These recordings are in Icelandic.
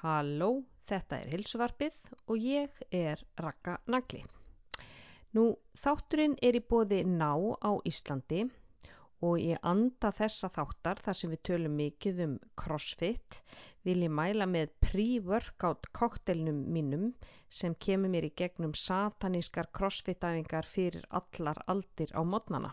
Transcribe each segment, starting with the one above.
Halló, þetta er Hilsuvarpið og ég er Raka Nagli. Nú, þátturinn er í bóði ná á Íslandi og ég anda þessa þáttar þar sem við tölum mikið um crossfit vil ég mæla með pre-workout koktelnum mínum sem kemur mér í gegnum satanískar crossfit-æfingar fyrir allar aldir á modnana.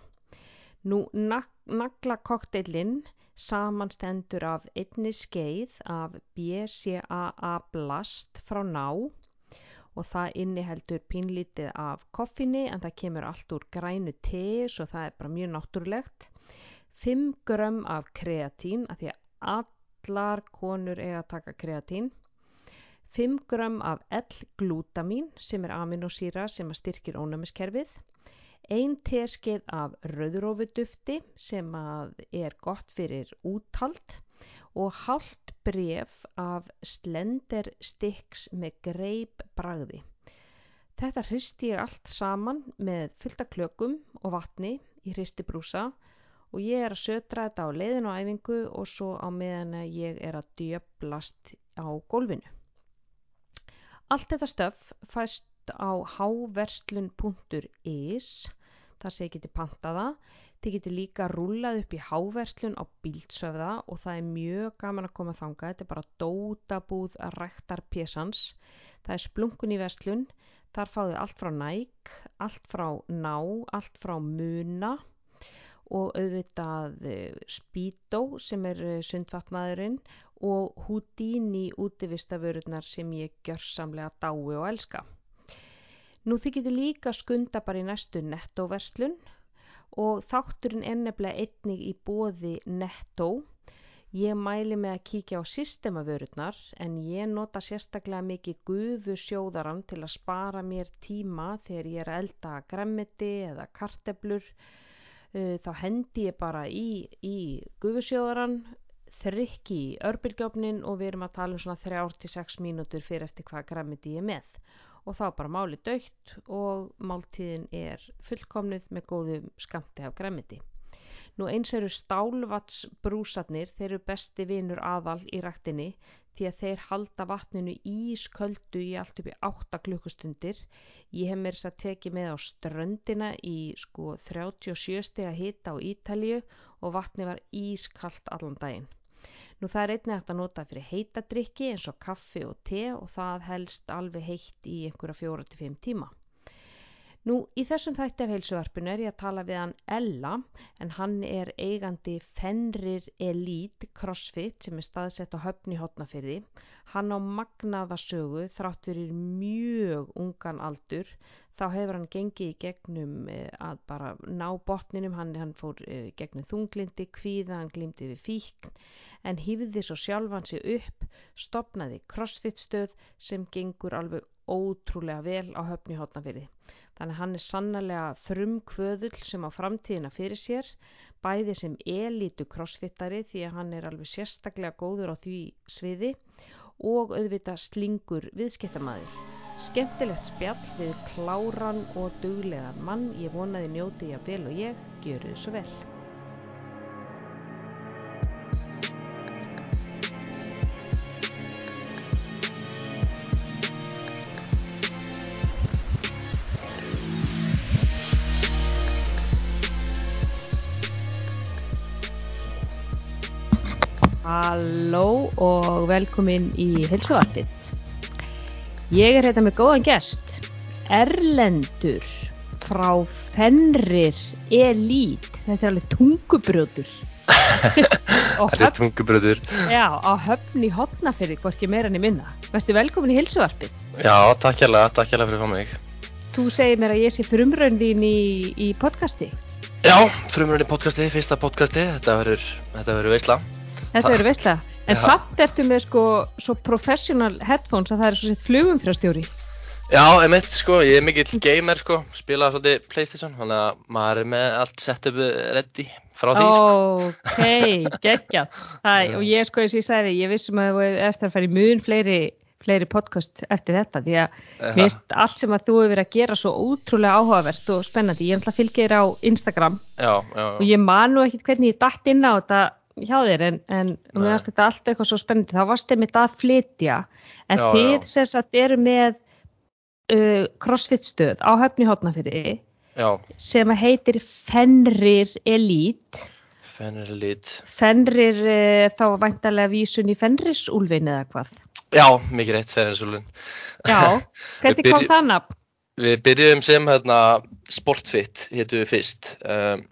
Nú, nagla koktelinn samanstendur af einni skeið af BCAA blast frá ná. Og það inniheldur pínlítið af koffinni en það kemur allt úr grænu te svo það er bara mjög náttúrulegt. 5 grömm af kreatín af því að allar konur eiga að taka kreatín. 5 grömm af L-glútamín sem er aminosýra sem styrkir ónæmiskerfið ein teskeið af rauðrófudufti sem er gott fyrir úthald og hálft bref af slender sticks með greip bragði. Þetta hristi ég allt saman með fullta klökum og vatni í hristibrúsa og ég er að södra þetta á leiðin og æfingu og svo á meðan ég er að djöblast á gólfinu. Allt þetta stöf fæst á háverslun.is þar sem ég geti pantaða Þið getur líka rúlað upp í háverslun á bíltsöfða og það er mjög gaman að koma þanga. Þetta er bara dótabúð að ræktar pésans. Það er splunkun í verslun. Þar fáðu allt frá næk, allt frá ná, allt frá muna og auðvitað eh, spító sem er eh, sundfatnaðurinn og húdín í útivistaförurnar sem ég gjör samlega dái og elska. Nú þið getur líka skunda bara í næstu nettoverslun og þátturinn er nefnilega einnig í bóði Netto. Ég mæli með að kíkja á systemavörurnar en ég nota sérstaklega mikið gufusjóðaran til að spara mér tíma þegar ég er að elda gremmiti eða karteblur. Uh, þá hendi ég bara í, í gufusjóðaran, þrykki í örbylgjófnin og við erum að tala um svona 3-6 mínútur fyrir eftir hvað gremmiti ég er með og þá bara máli dögt og máltíðin er fullkomnið með góðum skamti af græmiti. Nú eins eru stálvatsbrúsarnir, þeir eru besti vinur aðal í rættinni því að þeir halda vatninu ísköldu í allt upp í 8 klukkustundir. Ég hef mér þess að teki með á ströndina í sko 37 steg að hita á Ítalju og vatni var ískalt allan daginn. Nú það er einnig hægt að nota fyrir heitadrykki eins og kaffi og te og það helst alveg heitt í einhverja fjóra til fimm tíma. Nú í þessum þætti af heilsuvarpinu er ég að tala við hann Ella en hann er eigandi Fenrir Elite Crossfit sem er staðsett á höfni hotnafyrði. Hann á magnaðasögu þrátt fyrir mjög ungan aldur þá hefur hann gengið í gegnum eh, að bara ná botninum, hann, hann fór eh, gegnum þunglindi, kvíða, hann glýmdi við fíkn en hýfði svo sjálfan sig upp, stopnaði crossfit stöð sem gengur alveg ótrúlega vel á höfni hotnafyrði. Þannig hann er sannlega frumkvöðull sem á framtíðina fyrir sér, bæði sem elítu crossfittari því að hann er alveg sérstaklega góður á því sviði og auðvita slingur viðskiptamæður. Skemmtilegt spjall við kláran og duglegan mann, ég vonaði njóti ég að vel og ég, gjöru svo vel. Halló og velkomin í helsuarfið. Ég er hérna með góðan gest, Erlendur frá Fenrir Elít, þetta er alveg tungubrjóður. þetta er tungubrjóður. Já, á höfn í hotnafyrði, hvorki meira enn í minna. Værstu velkomin í hilsuvarpið. Já, takk hjá það, takk hjá það fyrir að fá mig. Þú segir mér að ég sé frumrönd þín í, í podcasti. Já, frumrönd í podcasti, fyrsta podcasti, þetta verður veisla. Þetta verður veisla. En Já. samt ertu með sko svo professional headphones að það er svo sett flugum fyrir stjóri. Já, emitt sko, ég er mikill gamer sko, spila svolítið Playstation, þannig að maður er með allt setup ready frá því sko. Ok, geggja. og ég sko, eins og ég sagði, ég vissum að þú eftir að í mjög fleiri, fleiri podcast eftir þetta, því að mér finnst allt sem að þú hefur verið að gera svo ótrúlega áhugavert og spennandi. Ég er alltaf fylgir á Instagram já, já, og ég man nú ekkert hvernig ég dætt inn á þetta hjá þér en, en mér finnst þetta allt eitthvað svo spennandi. Þá varst þið mitt að flytja en Já, þið sem sagt eru með uh, crossfit stöð á höfni hotnafyrði Já, sem að heitir Fenrir Elite. Fenrir Elite. Fenrir uh, þá væntalega vísun í Fenrisúlfin eða hvað? Já, mikið rétt, Fenrir Súlun. Já, hvernig kom það nafn? Við byrjuðum sem hérna, Sportfit, hétu við fyrst. Um,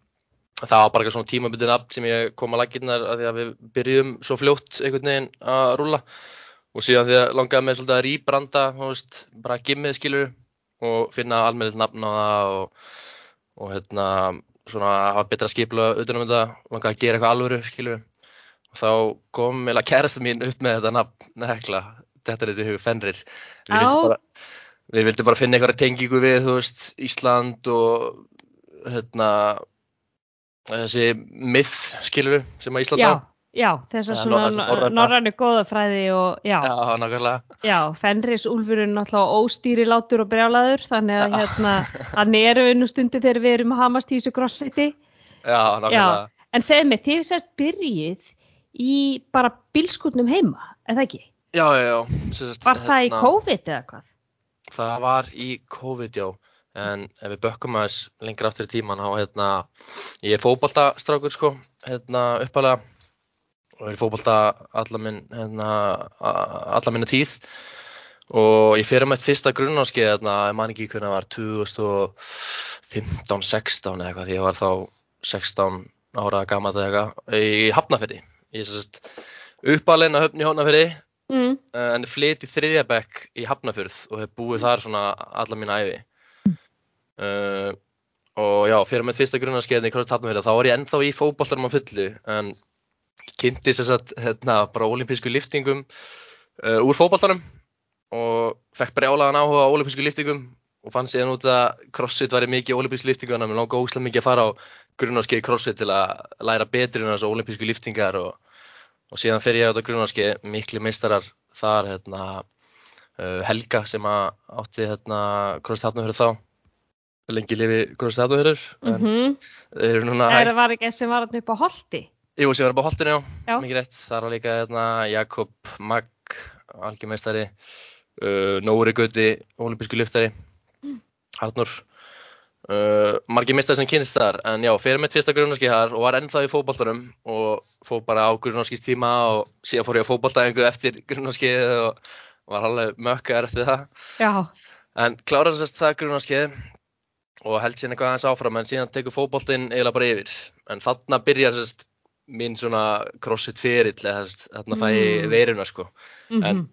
það var bara eitthvað svona tímabundin app sem ég kom að laginnar að því að við byrjuðum svo fljótt einhvern veginn að rúlla. Og síðan því að langaði með svolítið að rýbranda, bara gimmið skilur og finna almennilegt nafn á það og, og hérna svona hafa betra skipla utan um þetta, langaði að gera eitthvað alvöru skilur og þá kom meila kærasta mín upp með þetta nafn nekla, þetta er þetta hug Fenrir. Við við vildum bara finna einhverja tengingu við, veist, Ísland og hérna þessi myth, skilur við, sem að Ísland Já, já, þess að Ja, svona norrænu góðafræði og já, Já, nákvæmlega. já, Fenrisúlfurinn náttúrulega óstýri látur og brjálaður þannig að hérna, hann eru einu stundi þegar við erum að hamast í þessu crossfiti. Já, nákvæmlega. En segðu mig, þið sérst byrjið í bara bílskutnum heima, eða ekki? Já, já, já. sagt, Var það í hérna, COVID eða hvað? Það var í COVID, já. En ef við bökkum aðeins lengra aftur í tíman, þá hérna, ég er fótboltastrákur, sko, hérna, uppalega. Og er í fótbolta alla, minn, hérna, alla minna tíð. Og ég fyrir með fyrsta grunnáskið, hérna, ég man ekki hvernig það var, 2015, 16 eða eitthvað, því ég var þá 16 ára gammal eða eitthvað, í Hafnafirði. Ég er sérst uppalinn að höfni í Hafnafirði, Mm. En flytt í þriðja bekk í Hafnafjörð og hef búið þar svona alla mína æfi uh, og já, fyrir með fyrsta grunnarskeiðin í Kross Hafnafjörð þá var ég ennþá í á fullu en kynnti þess að hérna, bara olimpísku liftingum uh, úr fótboltanum og fekk brjálagan áhuga á olimpísku liftingum og fann síðan út að crossfit væri mikið olimpísku liftingu en mér langaði óslega mikið að fara á grunnarskeiði crossfit til að læra betri en þessu olimpísku liftingar og og síðan fer ég á þetta grunnarski miklu meistarar þar hérna, uh, Helga sem átti hérna, Krossið Hafnafjörður þá lengi lifi en Mm þeir eru núna Það hægt var ekki sem var upp á holti. Jú, sem var upp á holtinu, já, Já. mikið rétt. Þar var líka hérna, Jakob Magg algjörmeistari uh, Nóri Gauti, olimpísku liftari Arnur uh, margir meistari sem kynist þar en já, fyrir mitt fyrsta grunnarski þar og var ennþá í fótboltanum og fór bara á grunnarskis tíma og síðan fór ég á fótboltaðingu eftir grunnarskið og var alveg mökkaðar eftir það. Já, en kláraði sérst það grunnarskið og held síðan eitthvað aðeins áfram en síðan tekur fótboltinn eiginlega bara yfir en þarna byrjar sérst minn svona crossfit ferill eða þarna fæ ég Mm. veiruna sko mm En-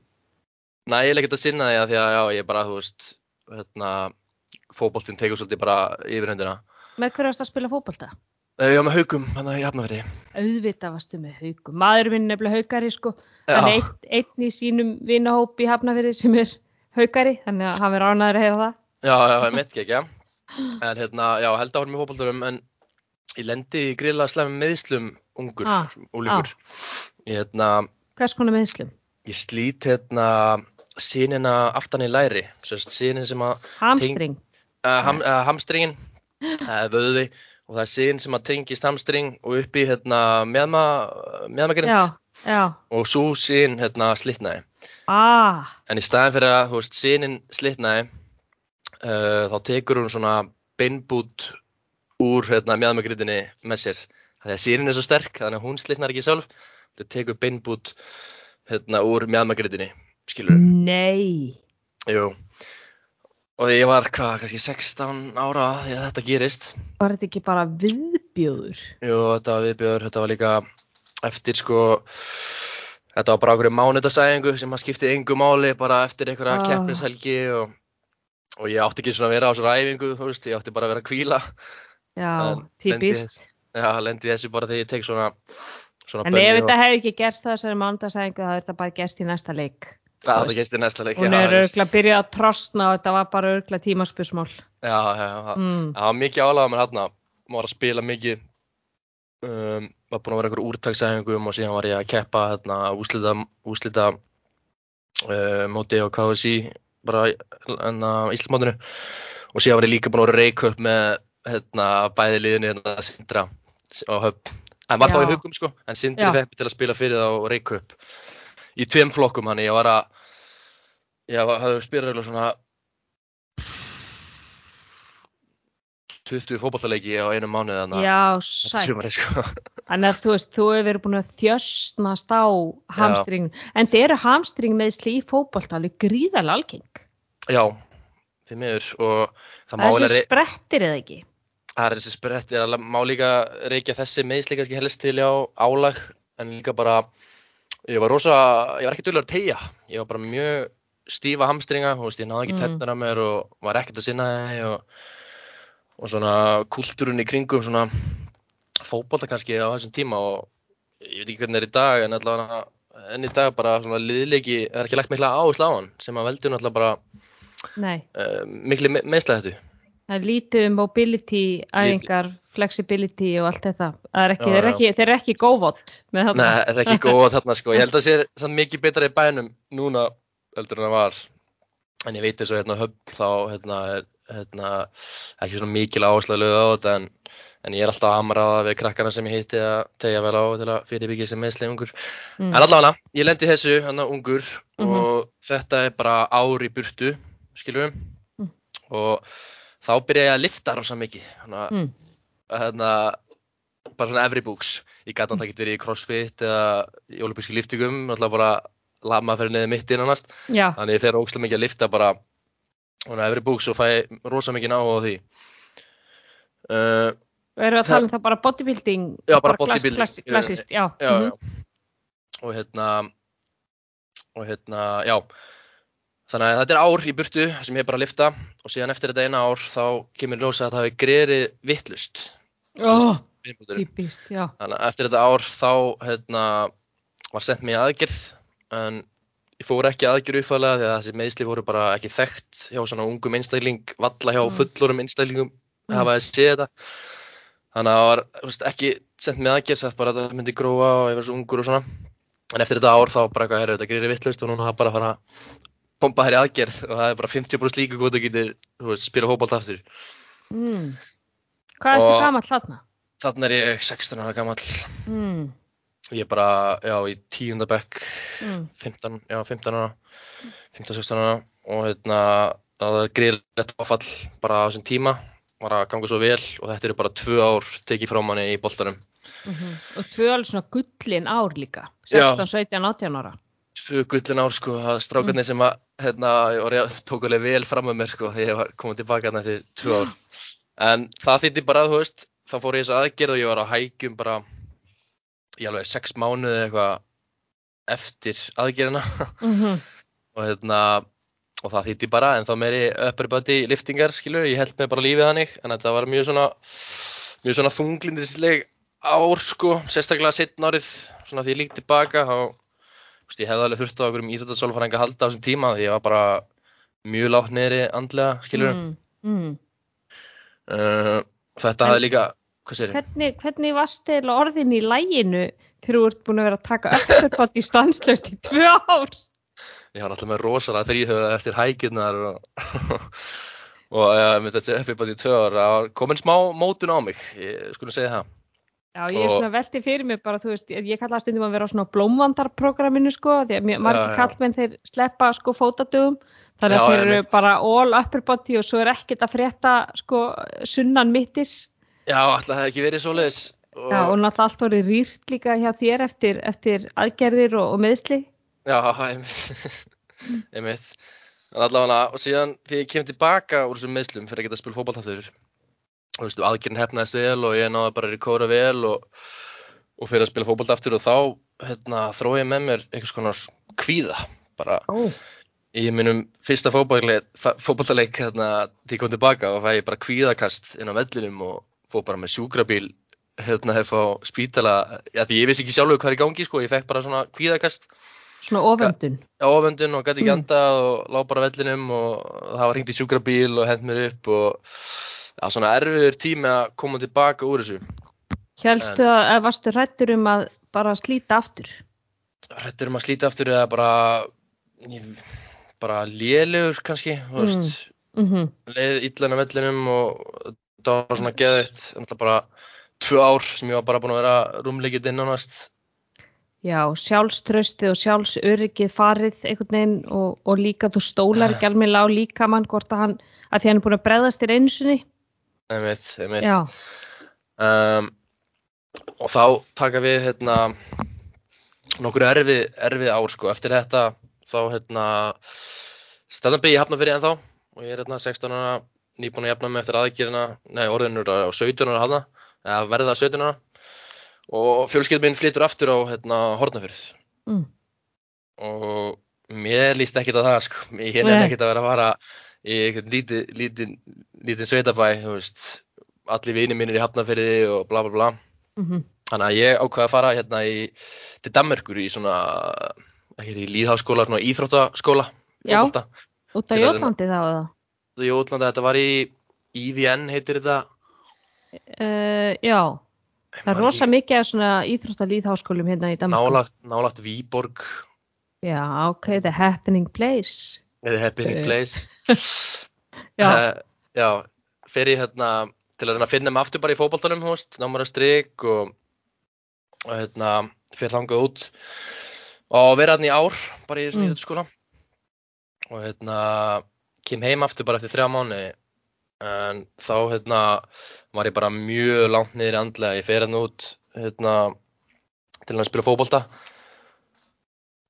nægilega ekkert að sinna því að því að já, ég bara, þú veist hérna, fótboltinn tekur svolítið bara yfirhundina með hverju varst að spila fótbolta? Eh, Já, með haugum, hann að ég hafna verið Auðvitað varstu með haugum. Maður minn nefnilega haugari sko. Er einn, einn í sínum vinahóp í Hafnafyrði sem er haugari, þannig að hann verður ánæður að heyra það. Já, já, ég mitt ekki, ekki En hérna, já, held að hann með fótboltunum en ég lendi í grilla slæmi meðslum ungur, Ah, úlingur Ég hérna, Hvers konar meðslum? ég slít hérna sínina aftan í læri sérst sínin sem að Hamstring. uh, ham, uh, hamstringin uh, vöði og það er sín sem að tengist hamstring og upp í hérna meðma, meðmagrind og svo sín hérna slitnaði. Ah, en í staðin fyrir að þú veist sínin slitnaði uh, þá tekur hún svona beinbút úr hérna meðmagrindinni með sér þannig að sínin er svo sterk þannig að hún slitnar ekki sjálf þau tekur beinbút hérna úr meðmagrindinni skilur nei. Jú. Og ég var, hvað, kannski 16 ára því að þetta gerist. Var þetta ekki bara viðbjóður? Jú, þetta var viðbjör, þetta var líka eftir, sko, þetta var bara okkur mánudagsæðingu sem að skipti engu máli, bara eftir einhverja Ah. keppnishelgi og, og ég átti ekki svona að vera á svona æfingu, þú veist, ég átti bara að vera að kvíla. Já, En típist. Já, lendi í þessu bara þegar ég tek svona, svona En ef þetta hefði ekki gerst það þessari mánudagsæðingu þá er þetta bara gerst í næsta leik. Það þetta gæst í næsta leik. Hún já, er örgulega að byrja að trostna og þetta var bara örgulega tímaspörsmál. Já, já, já, Mm. Það var mikið mér hérna, maður var að spila mikið, um, var búinn að vera einhver úrtaksæfingum og síðan var ég að keppa hérna, úslita, úslita uh, bara hérna, Íslandmótinu og síðan var ég líka búinn að vera reik upp með hérna, bæði liðinu hérna, Sindra á höfn en var þá í Já. hugum sko, en Sindri Já. fekk mig til að spila fyrir þá Reykjöp í tveim flokkum hann, ég var að ég hafði eiginlega svona 20 fótballaleiki á einum mánuði þannig sko. Að þú veist, þú hefur verið búin að þjösnast á hamstring, en þið eru hamstring meðsli í fótbolta alveg gríðarlega algeng. já, því miður. Og það Það má er þessi sprettir eða ekki? Það er þessi sprett, ég má líka reykja þessi meðsli kannski helst til á álag. En líka bara, ég var rosa, ég var ekki duglegur að tegja, ég var bara mjög stífa hamstringa, þú veist, ég náði ekki Mm. tennar á mér og var ekkert að sinna þeim og, og svona kultúrun í kringum svona fótbolta kannski á þessum tíma og ég veit ekki hvernig það er í dag en allavega enn í dag bara svona liðleiki, það er ekki lagt mikla áherslu á hann sem að veldur náttúrulega bara uh, mikli me meðsla þetta. það er lítið um mobility, æfingar, flexibility og allt þetta. Það er ekki, Já, já. ekki, eru ekki góðvott Nei, það er ekki góð þarna sko. Ég held að það sé mikið betra í bænum núna heldur en það var. En ég veit eins og hérna höfn þá hérna, hérna, ekki svona mikil áherslu að lögða á þetta en, en ég er alltaf að það við krakkana sem ég hitti að tegja vel á til að fyrirbyggja sem meðsli ungur. Mm. En allavega, ég lendi þessu hann ungur Mhm. og þetta er bara ár í burtu, skilur við. Mm. Og þá byrja ég að lifta rosa mikið. Að Mm. hérna, bara svona every books ég gæti náttúrulega ekki verið í crossfit eða í olimpíski liftingum náttúrulega bara lama fyrir neði mitt innanast þannig ég fer ógslag mikið að lifta bara svona every books og fæ rosa mikið náhuga á því uh, erum við að tala um það bara bodybuilding? Já, bara klass- bodybuilding. klass- Klassist, já. já, mhm. já. og hérna og hérna, já þannig að þetta er ár í burtu sem ég er bara að lifta og síðan eftir þetta eina ár þá kemur í ljós að það hafi grerið vittlust já. Þannig að eftir þetta ár þá hérna, var sendt mér í aðgerð en ég fór ekki aðgerð uppfæðlega því að þessi meðsli voru bara ekki þekkt hjá svona ungum einstakling, valla hjá Mm. fullorðum einstaklingum Mm. hafa að sé þetta. Þannig að það var veist, ekki sendt í aðgerð, sagt bara að þetta myndi gróa og ég var svo ungur og svona. En eftir þetta ár þá bara eitthvað, herru, þetta gerir vittlust og núna það bara fara að bomba þér í aðgerð og það er bara 50% líka góð að getur, veist, spila fótbolt aftur. Mm. Hvað er þetta gamall þarna? Þannig er ég 16 ára gamall. Mm. Ég er bara, já, í tíunda bekk Mm. 15, já, 15 ára 15-16 ára og hérna það var greiðlegt áfall bara á þessum tíma var að ganga svo vel og þetta eru bara tvö ár tekið frá manni í boltanum Mm Og tvö alveg svona gullin ár líka. Já. 16, 17, 18 ára. tvö gullin ár sko, það er strákarnir sem að hérna, ég tók alveg vel fram með mér sko, þegar ég komið tilbaka þarna eftir tvö ár en það þýtti bara, þú veist þá fór ég þess aðgerð og ég var á hækjum bara í alveg sex mánuði eitthvað eftir aðgerðina Mm og hérna og það þýtti bara en þá meiri upper body liftingar skilur, ég held með bara lífið hannig en þetta var mjög svona mjög svona þunglindisleg ár sko, sérstaklega setn árið svona því ég líkt tilbaka þá, veist, ég hefði alveg þurft á okkur um íþjóttasólfæringa að halda á þessum tíma því ég var bara mjög látt niðri andlega skilur Mm. Mm. uh, þetta En- hafði líka Hvernig, hvernig varst eða orðin í læginu þegar þú ert búin að vera að taka upperbott í stanslöst í tvö ár? ég var alltaf með rosalega þrýhöfða eftir hækjurnar og, og ja, með þessi bara í tvö það var komin smá mótun á mig ég skulle segja það Já, ég er svona velti fyrir mig bara, þú veist, ég kalla stundum að vera á svona blómvandarprogramminu sko, því að margir kallmenn þeir sleppa sko fótadögum, þannig að þeir eru bara all upper body og svo er ekkert að frétta sko sunnan mittis. Já, alltaf hefði ekki verið svoleiðis og, Já, og náttúrulega allt orðið rýrt líka hjá þér eftir, eftir aðgerðir og, og meðsli. Já, einmitt einmitt en allavega, og síðan þegar ég kem tilbaka úr þessum meðslum fyrir að geta að spila fótball aftur og veistu, aðgerðin hefnaðist vel og ég náði bara að rekóra vel og, og fyrir að spila fótball aftur og þá hérna, þrói ég með mér einhvers konar kvíða bara Ó. í mínum fyrsta fótballleik hérna, þegar ég kom tilbaka og fæ ég bara kvíðakast inn á vellinum og fór bara með sjúkrabíl hérna hef á spítala já, því ég vissi ekki sjálfur hvað er í gangi sko, ég fekk bara svona kvíðakast Svona oföndun. oföndun og gæti ekki Mm. andað og lá bara vellinum og það var hringt í sjúkrabíl og hent mér upp og já, svona erfiður tími að koma tilbaka úr þessu Hélstu að, að varstu rættur um að bara slíta aftur? Rættur um að slíta aftur eða bara ég, bara lélegur kannski veist, Mm -hmm. leið illan á vellinum og það var svona geðitt bara tvö ár sem ég var bara búin að vera rúmleikið inn ánast Já, sjálfströstið og sjálfsöryggið farið einhvern veginn og, og líka þú stólar ekki alveg á líkamann hvort að hann, að því hann er búin að bregðast þér einu sinni. einmitt, einmitt. Já, um, og þá taka við hérna nokkur erfið, erfið ár sko eftir þetta þá hérna stefnum byggi hafna fyrir ennþá og ég er hérna 16 ára nýbúin að jafna mig eftir aðgerina nei orðinur á 17 ára hafna eða verða 17 ára og fjölskyldum minn flytur aftur á hérna Hortnafjörð mm. og mér líst ekkert á það sko ég er Nei. ekkert að vera að fara í einhvern lítið, lítið, lítið sveitabæ þú veist, allir vini mínir í Hafnarfirði og bla bla bla Mm Þannig að ég ákvaði að fara hérna í, til Danmerkur í svona, ekki í líðháskóla, svona íþróttaskóla, Já. út að reyna- Jótlandi þá eða? Í Útlanda, þetta var í IVN heitir þetta. Uh, já, það er rosa mikið af svona íþróttalíðháskólum hérna í Danmark. Nálagt, nálagt Víborg, Já, ok, the happening place. eða Happening Eh, Place. Já, Eh, já, ég hérna til að finna mig aftur bara í fótboltanum, þú veist, námar að strik og, og hérna, fer þangað út og vera hérna í ár, bara í þessum Mm. mm. og hérna, kem heim aftur bara eftir þrjá mánu en þá hérna var ég bara mjög langt niður í andlega, ég fer hérna út hérna til að spila fótbolta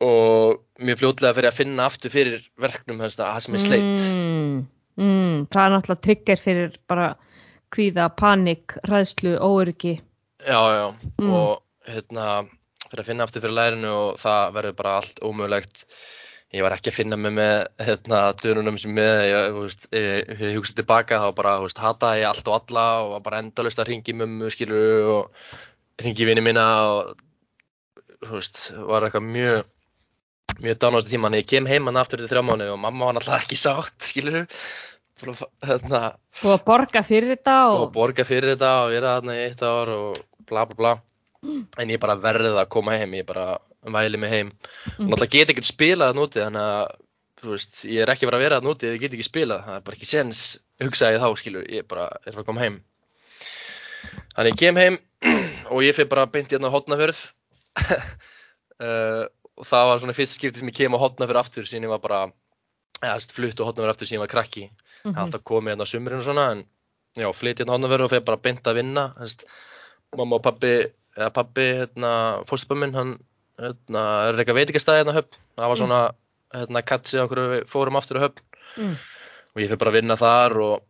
og mjög fljótlega fer ég að finna aftur fyrir verknum að það sem er sleitt Mm, mm, það er náttúrulega trigger fyrir bara kvíða, panik, ræðslu, óöryggi. Já, já, Mm. og hérna fyrir að finna aftur fyrir lærinu og það verður bara allt ómögulegt. Ég var ekki að finna mig með hérna dönunum sem ég, veist, ég, ég hugsaði tilbaka þá bara, veist, hataði ég allt og alla og var bara endalaust að ringi mömmu, skilur, og ringi vini mína og, veist, var eitthvað mjög, mjög dánástu tíma. Þannig ég kem heim hann aftur til þrjá mánu og mamma var náttúrulega ekki sátt, skilur, hérna, Búið að borga fyrir þetta og og... borga fyrir þetta og vera þarna í eitt ár og bla bla bla. En ég bara verði að koma heim ég bara væli mig heim og Mm. náttúrulega get ekkert spilað þarna úti þannig að þú veist, ég er ekki að vera að vera þarna úti ef ég get ekki spilað, það er bara ekki sens hugsaði þá, skilur, ég bara er að koma heim þannig ég kem heim og ég fyrir bara beint hérna á hotnafjörð uh, og það var svona fyrst skipti sem ég kem á hotnafjörð aftur síðan ég var bara, eða veist, flutt á hotnafjörð aftur síðan ég var krakki Mhm. mm -hmm. alltaf komið hérna á sumurinn og svona en já, flytt hérna hónaveru og fyrir bara beint að vinna Þess, mamma og pappi eða pappi, hérna, fórstupar minn hann hérna, er eitthvað veitingastæði hérna höfn það var Mm. svona, hérna, katsi okkur við fórum aftur á höfn Mm. og ég fyrir bara að vinna þar og,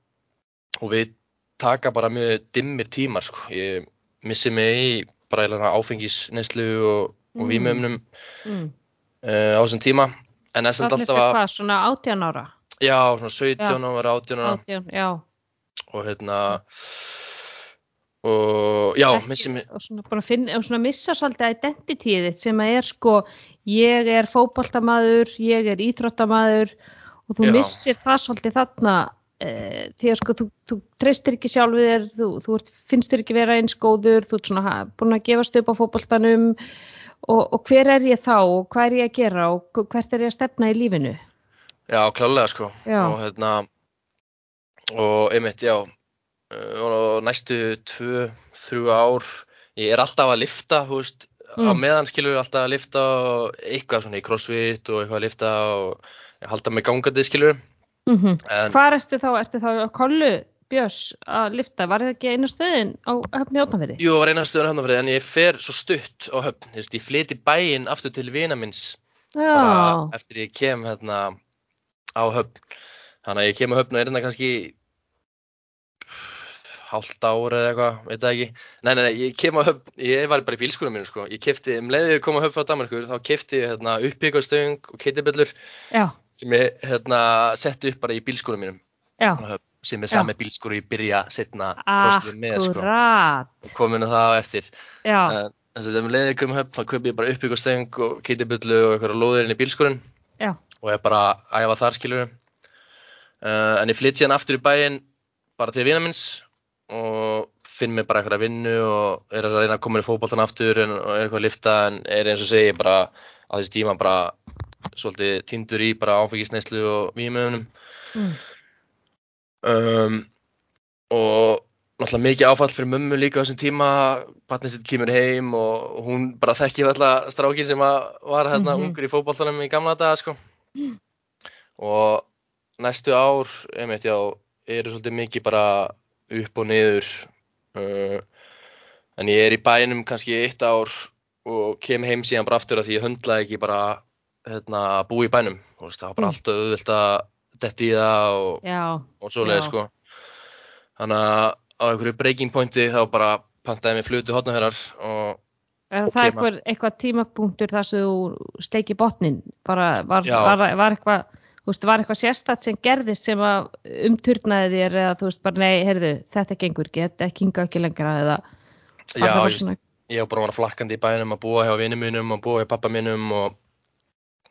og við taka bara mjög dimmir tímar sko. ég missi mig í bara eiginlega áfengisneyslu og, og Mm. vímöfnum Mm. uh, á þessum tíma en þess að alltaf að, hvað, svona 18 ára? já, svona 17 ára, 18 ára 18, já. og hérna og já, Ekki- og svona, finna, og svona missa svolítið identityið þitt sem að er sko ég er fótboltamaður, ég er íþróttamaður og þú Já. missir það svolítið þarna e, því að sko þú, þú treystir ekki sjálfið þér þú, þú ert, finnst þér ekki vera eins góður þú ert svona ha- búin að gefast upp á fótboltanum og, og hver er ég þá og hvað er ég að gera og hv- hvert er ég að stefna í lífinu já, klálega sko Já. og hérna og einmitt, já og næstu tvö, þrjú ár ég er alltaf að lifta, veist á Mm. meðan skilur við alltaf að lifta eitthvað svona í crossfit og eitthvað að lifta og halda mig gangandi skilur mm -hmm. en Hvar ertu þá, ertu þá á kollu Björns að lifta, var það ekki einu stöðin á höfni átnafyrði? Jú, það var eina stöðun hafnafrið en ég fer svo stutt á höfn, ég flyti bæinn aftur til vina minns eftir ég kem hérna á höfn þannig að ég kem á höfn og er hérna kannski hálft ár eða eitthvað, veit það ekki. Nei, nei, nei, ég kem á höfn, ég var bara í bílskúrum mínu sko, ég kefti, um leiðið ég kom á höfn frá Danmarkur þá kefti ég hérna uppbyggastöng og keitiböllur sem ég hérna setti upp bara í bílskúrum mínum. Höfn, sem er sami bílskúru ég byrja setna crossfit með sko, akkurat, komin að það á eftir. Já, En þess að um leiðið ég kom á höfn þá kaupi ég bara uppbyggastöng og keitiböllu og eitthvað lóðir inn í bílskúrin já, og er bara að æfa þar skilur uh, en ég flytt síðan aftur í bæinn bara til vina minns og finn mig bara eitthvað að vinnu og er að reyna að koma í fótboltan aftur en, og er eitthvað að lifta en er eins og segi bara á þessi tíma bara svolítið tindur í bara áfengisneislu og vímöðunum mm, um, og náttúrulega mikið áfall fyrir mömmu líka á þessum tíma, batnið sitt kemur heim og hún bara þekkið alltaf strákin sem var hérna Mhm. ungur í fótballtanum í gamla daga sko. Mm. Og næstu ár, einmitt já, eru svolítið mikið bara upp og niður. Uh, en ég er í bænum kannski eitt ár og kem heim síðan bara aftur að því ég höndlaði ekki bara hérna, búi í bænum. Veist, það var bara Mm. allt auðvilt að detti í það og og svoleiði sko þannig að á einhverju breaking pointi þá bara pantaði mér flutu hotnaferðar og er Og það eitthvað, eitthvað tímapunktur þar sem þú steiki botnin? Bara, var, var, var eitthvað, veist, var eitthvað sérstætt sem gerðist sem að umturnaði þér eða þú veist bara, nei, heyrðu, þetta gengur ekki, þetta hinga ekki lengra eða já, ég, ég var bara vera flakkandi í bænum að búa hjá vinnum mínum og búa hjá pappa mínum og,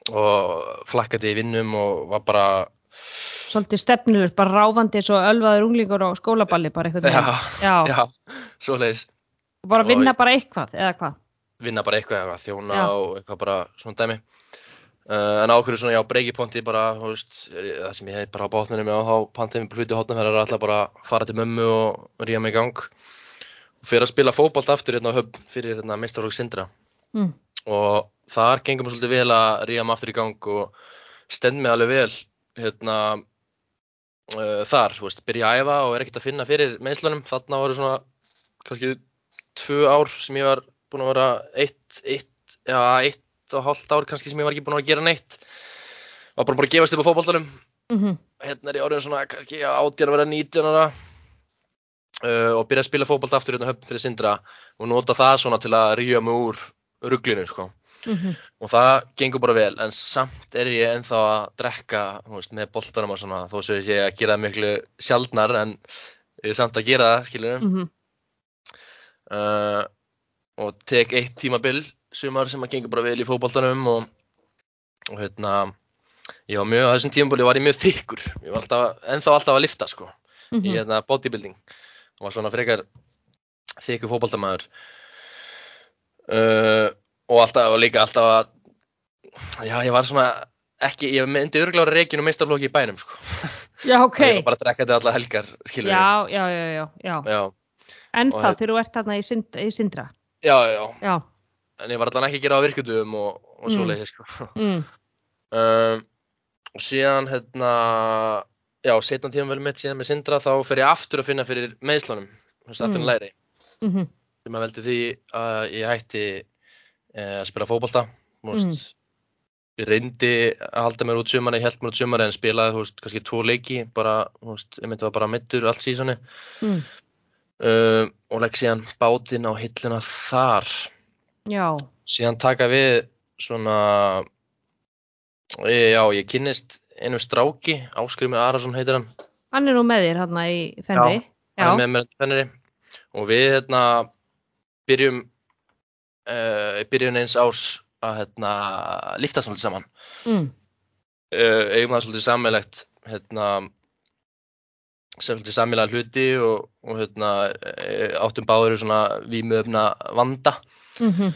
og flakkandi í vinnum og var bara svolítið stefnur, bara ráfandi svo ölvaður unglingur á skólaballi, bara eitthvað. já, Já, já, svoleiðis og bara og vinna ég- bara eitthvað, eða hvað? vinna bara eitthvað, eitthvað þjóna Já. og eitthvað bara svona dæmi uh, en ákveður svona já breaking pointi bara, þú veist, það sem ég hef bara á bátninu með og þá pantaði mér flutu hotnaferðar er alltaf bara að fara til mömmu og ríða mig í gang. Og fyrir að spila fótbolt aftur hérna á höfn fyrir hérna meistarflokk Sindra. Mm. og þar gengum mér svolítið vel að ríða mig aftur í gang og stend mig alveg vel hérna uh, þar, þú veist, byrja að æfa og er ekkert að finna fyrir meðslunum, þarna voru svona kannski tvö ár sem ég var búinn að vera eitt, eitt, já, eitt og hálft ár kannski sem ég var ekki búinn að gera neitt. Var bara bara að gefast upp á fótboltanum. Mm hérna er ég orðin svona kannski átján að vera 19 ára uh, og byrja að spila fótbolt aftur hérna höfn fyrir Sindra og nota það svona til að ríða mig úr ruglinu sko. -hmm. og það gengur bara vel en samt er ég ennþá að drekka veist, með boltanum og svona þó sem ég að gera miklu sjaldnar en ég er samt að gera það skilur Mm uh, og tek eitt tímabil sumar sem að gengur bara vel í fótboltanum og, og hérna ég var mjög, á þessum tímabili var ég mjög þykkur ég var alltaf, ennþá alltaf að lifta sko Mhm. í hérna bodybuilding og var svona frekar þykkur fótboltamæður uh, og alltaf og líka alltaf að já ég var svona ekki, ég myndi örglára reikinu meistarlóki í bænum sko Já, ok. ég var bara að drekka þetta alla helgar Já, já, já, já, já. já, En Og þá þegar þú ert þarna í, sind, í Sindra. já, já, Já. En ég var allan ekki að gera á virkutum og, og Mm. svoleiði sko Mm. um, og síðan hérna já, setna tíma vel mitt síðan með Sindra þá fer ég aftur að finna fyrir meðslunum aftur Mm. en læri Mm -hmm. sem að veldi því að ég hætti e, að spila veist, Mm. ég reyndi að halda mér út sumari, held mér út sumari en spilaði, veist, kannski tvo leiki bara, veist, ég myndi var bara mittur allt sísoni Mm. um, og legg síðan bátinn á hilluna þar Já. síðan taka við svona e, já, ég kynnist einum stráki, Áskrimur Arason heitir hann Hann er nú með þér hérna í Fenri. hann er með mér fenneri og við hérna byrjum uh, byrjun eins árs að hérna lífta svolítið saman Mm. uh, eigum það svolítið sammeilegt hérna svolítið sammeilegt hluti og, og hérna eh, áttum báður í svona vímöfna vanda Mm -hmm.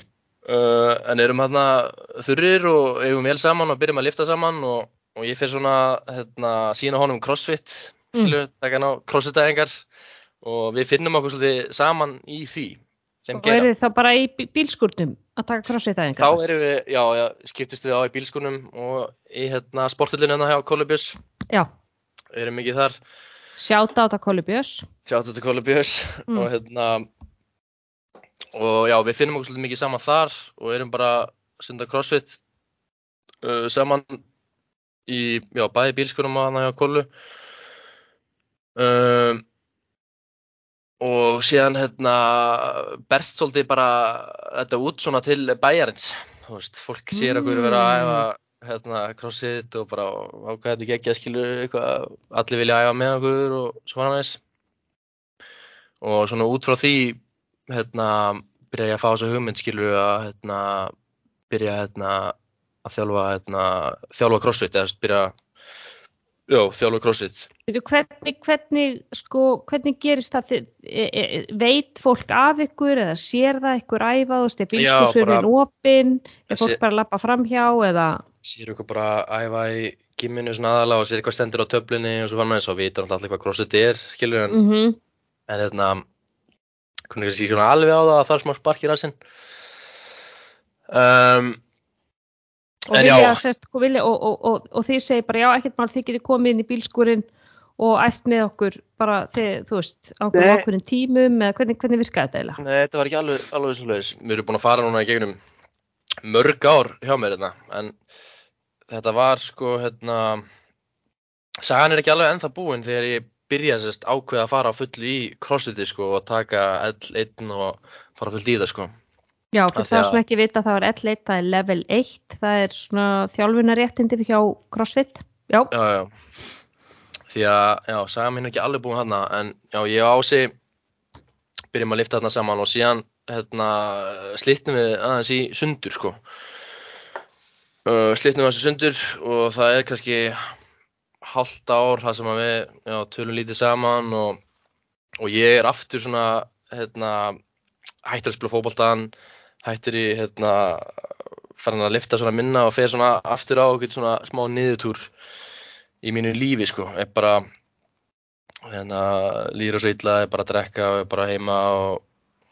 uh, en erum hérna þurrir og eigum vel saman og byrjum að lifta saman og, og ég fyrir svona hérna sína honum crossfit Mm. á crossfit-æfingar og við finnum okkur svolítið saman í því sem Og eru þið þá bara í bí- bílskúrnum að taka crossfit aðeins? Þá erum við, já, já, skiptist við á í bílskunum og í hérna sportullinu hérna hjá Kolubjörns, Já. erum mikið þar, Sjáta á þetta Kóli Björns. sjáttu til Kolubjörns Mm. og hérna, og já, við finnum okkur svolítið mikið saman þar og erum bara að stunda crossfit uh, saman í, já, bæði bílskunum og hérna hjá Kolu. Um, og síðan hérna berst svolítið bara þetta út svona til bæjarins þú veist, fólk sér okkur vera að æfa hérna crossfit og bara ákveða þetta ekki ekki að skilu eitthvað allir vilja æfa með okkur og svona aðeins og svona út frá því hérna byrja ég að fá þessu hugmynd skilu að hérna byrja hérna að þjálfa hérna þjálfa crossfit eða byrja já, þjálfa crossfit hvernig, hvernig, sko, hvernig gerist það? Þið, e, e, veit fólk af ykkur eða sér það ykkur æfa? Þú veist, er Já, bílskúrsurinn bara- opinn? Er fólk bara að lappa framhjá eða? sér ykkur bara að æfa í gimminu svona aðalega og sér eitthvað stendur á töflinni og svo fann maður að vita náttúrulega allir hvað crossfit er skilur en Mm en hérna hvernig er þessi alveg á það að það er smá spark í rassinn um, og, vilja, sest, og, vilja, og, og, og, og þið segir bara já, ekkert mál, þið getið komið inn í bílskúrin og æft með okkur bara þið, þú veist, á ákveðin tímum eða hvernig, hvernig virkaði þetta eiginlega? Nei, þetta var ekki alveg, alveg svo leiðis. Við erum búin að fara núna í gegnum mörg ár hjá mér hérna, en þetta var sko, hérna, sagan er ekki alveg ennþá búin þegar ég byrjaði sérst ákveða að fara á fullu í crossfiti sko og taka L1 og fara á fullu í það sko. Já, fyrir það að- sem ekki vita það er L1, það er level 1, það er svona þjálfunaréttindi hjá CrossFit. Já, Já, já. Því að, já, minn er ekki alveg búin hérna, en já, ég og Ási byrjum að lifta þarna saman og síðan, hérna, slitnum við aðeins í sundur, sko. Uh, slitnum við aðeins í sundur og það er kannski hálft ár það sem við, já, tölum lítið saman og, og ég er aftur svona, hérna, hættur að spila fótboltan, hættur í, hérna, farin að lifta svona minna og fer svona aftur á okkur svona smá niðurtúr í mínu lífi sko, er bara hérna, og svo illa, er bara drekka og er bara heima og,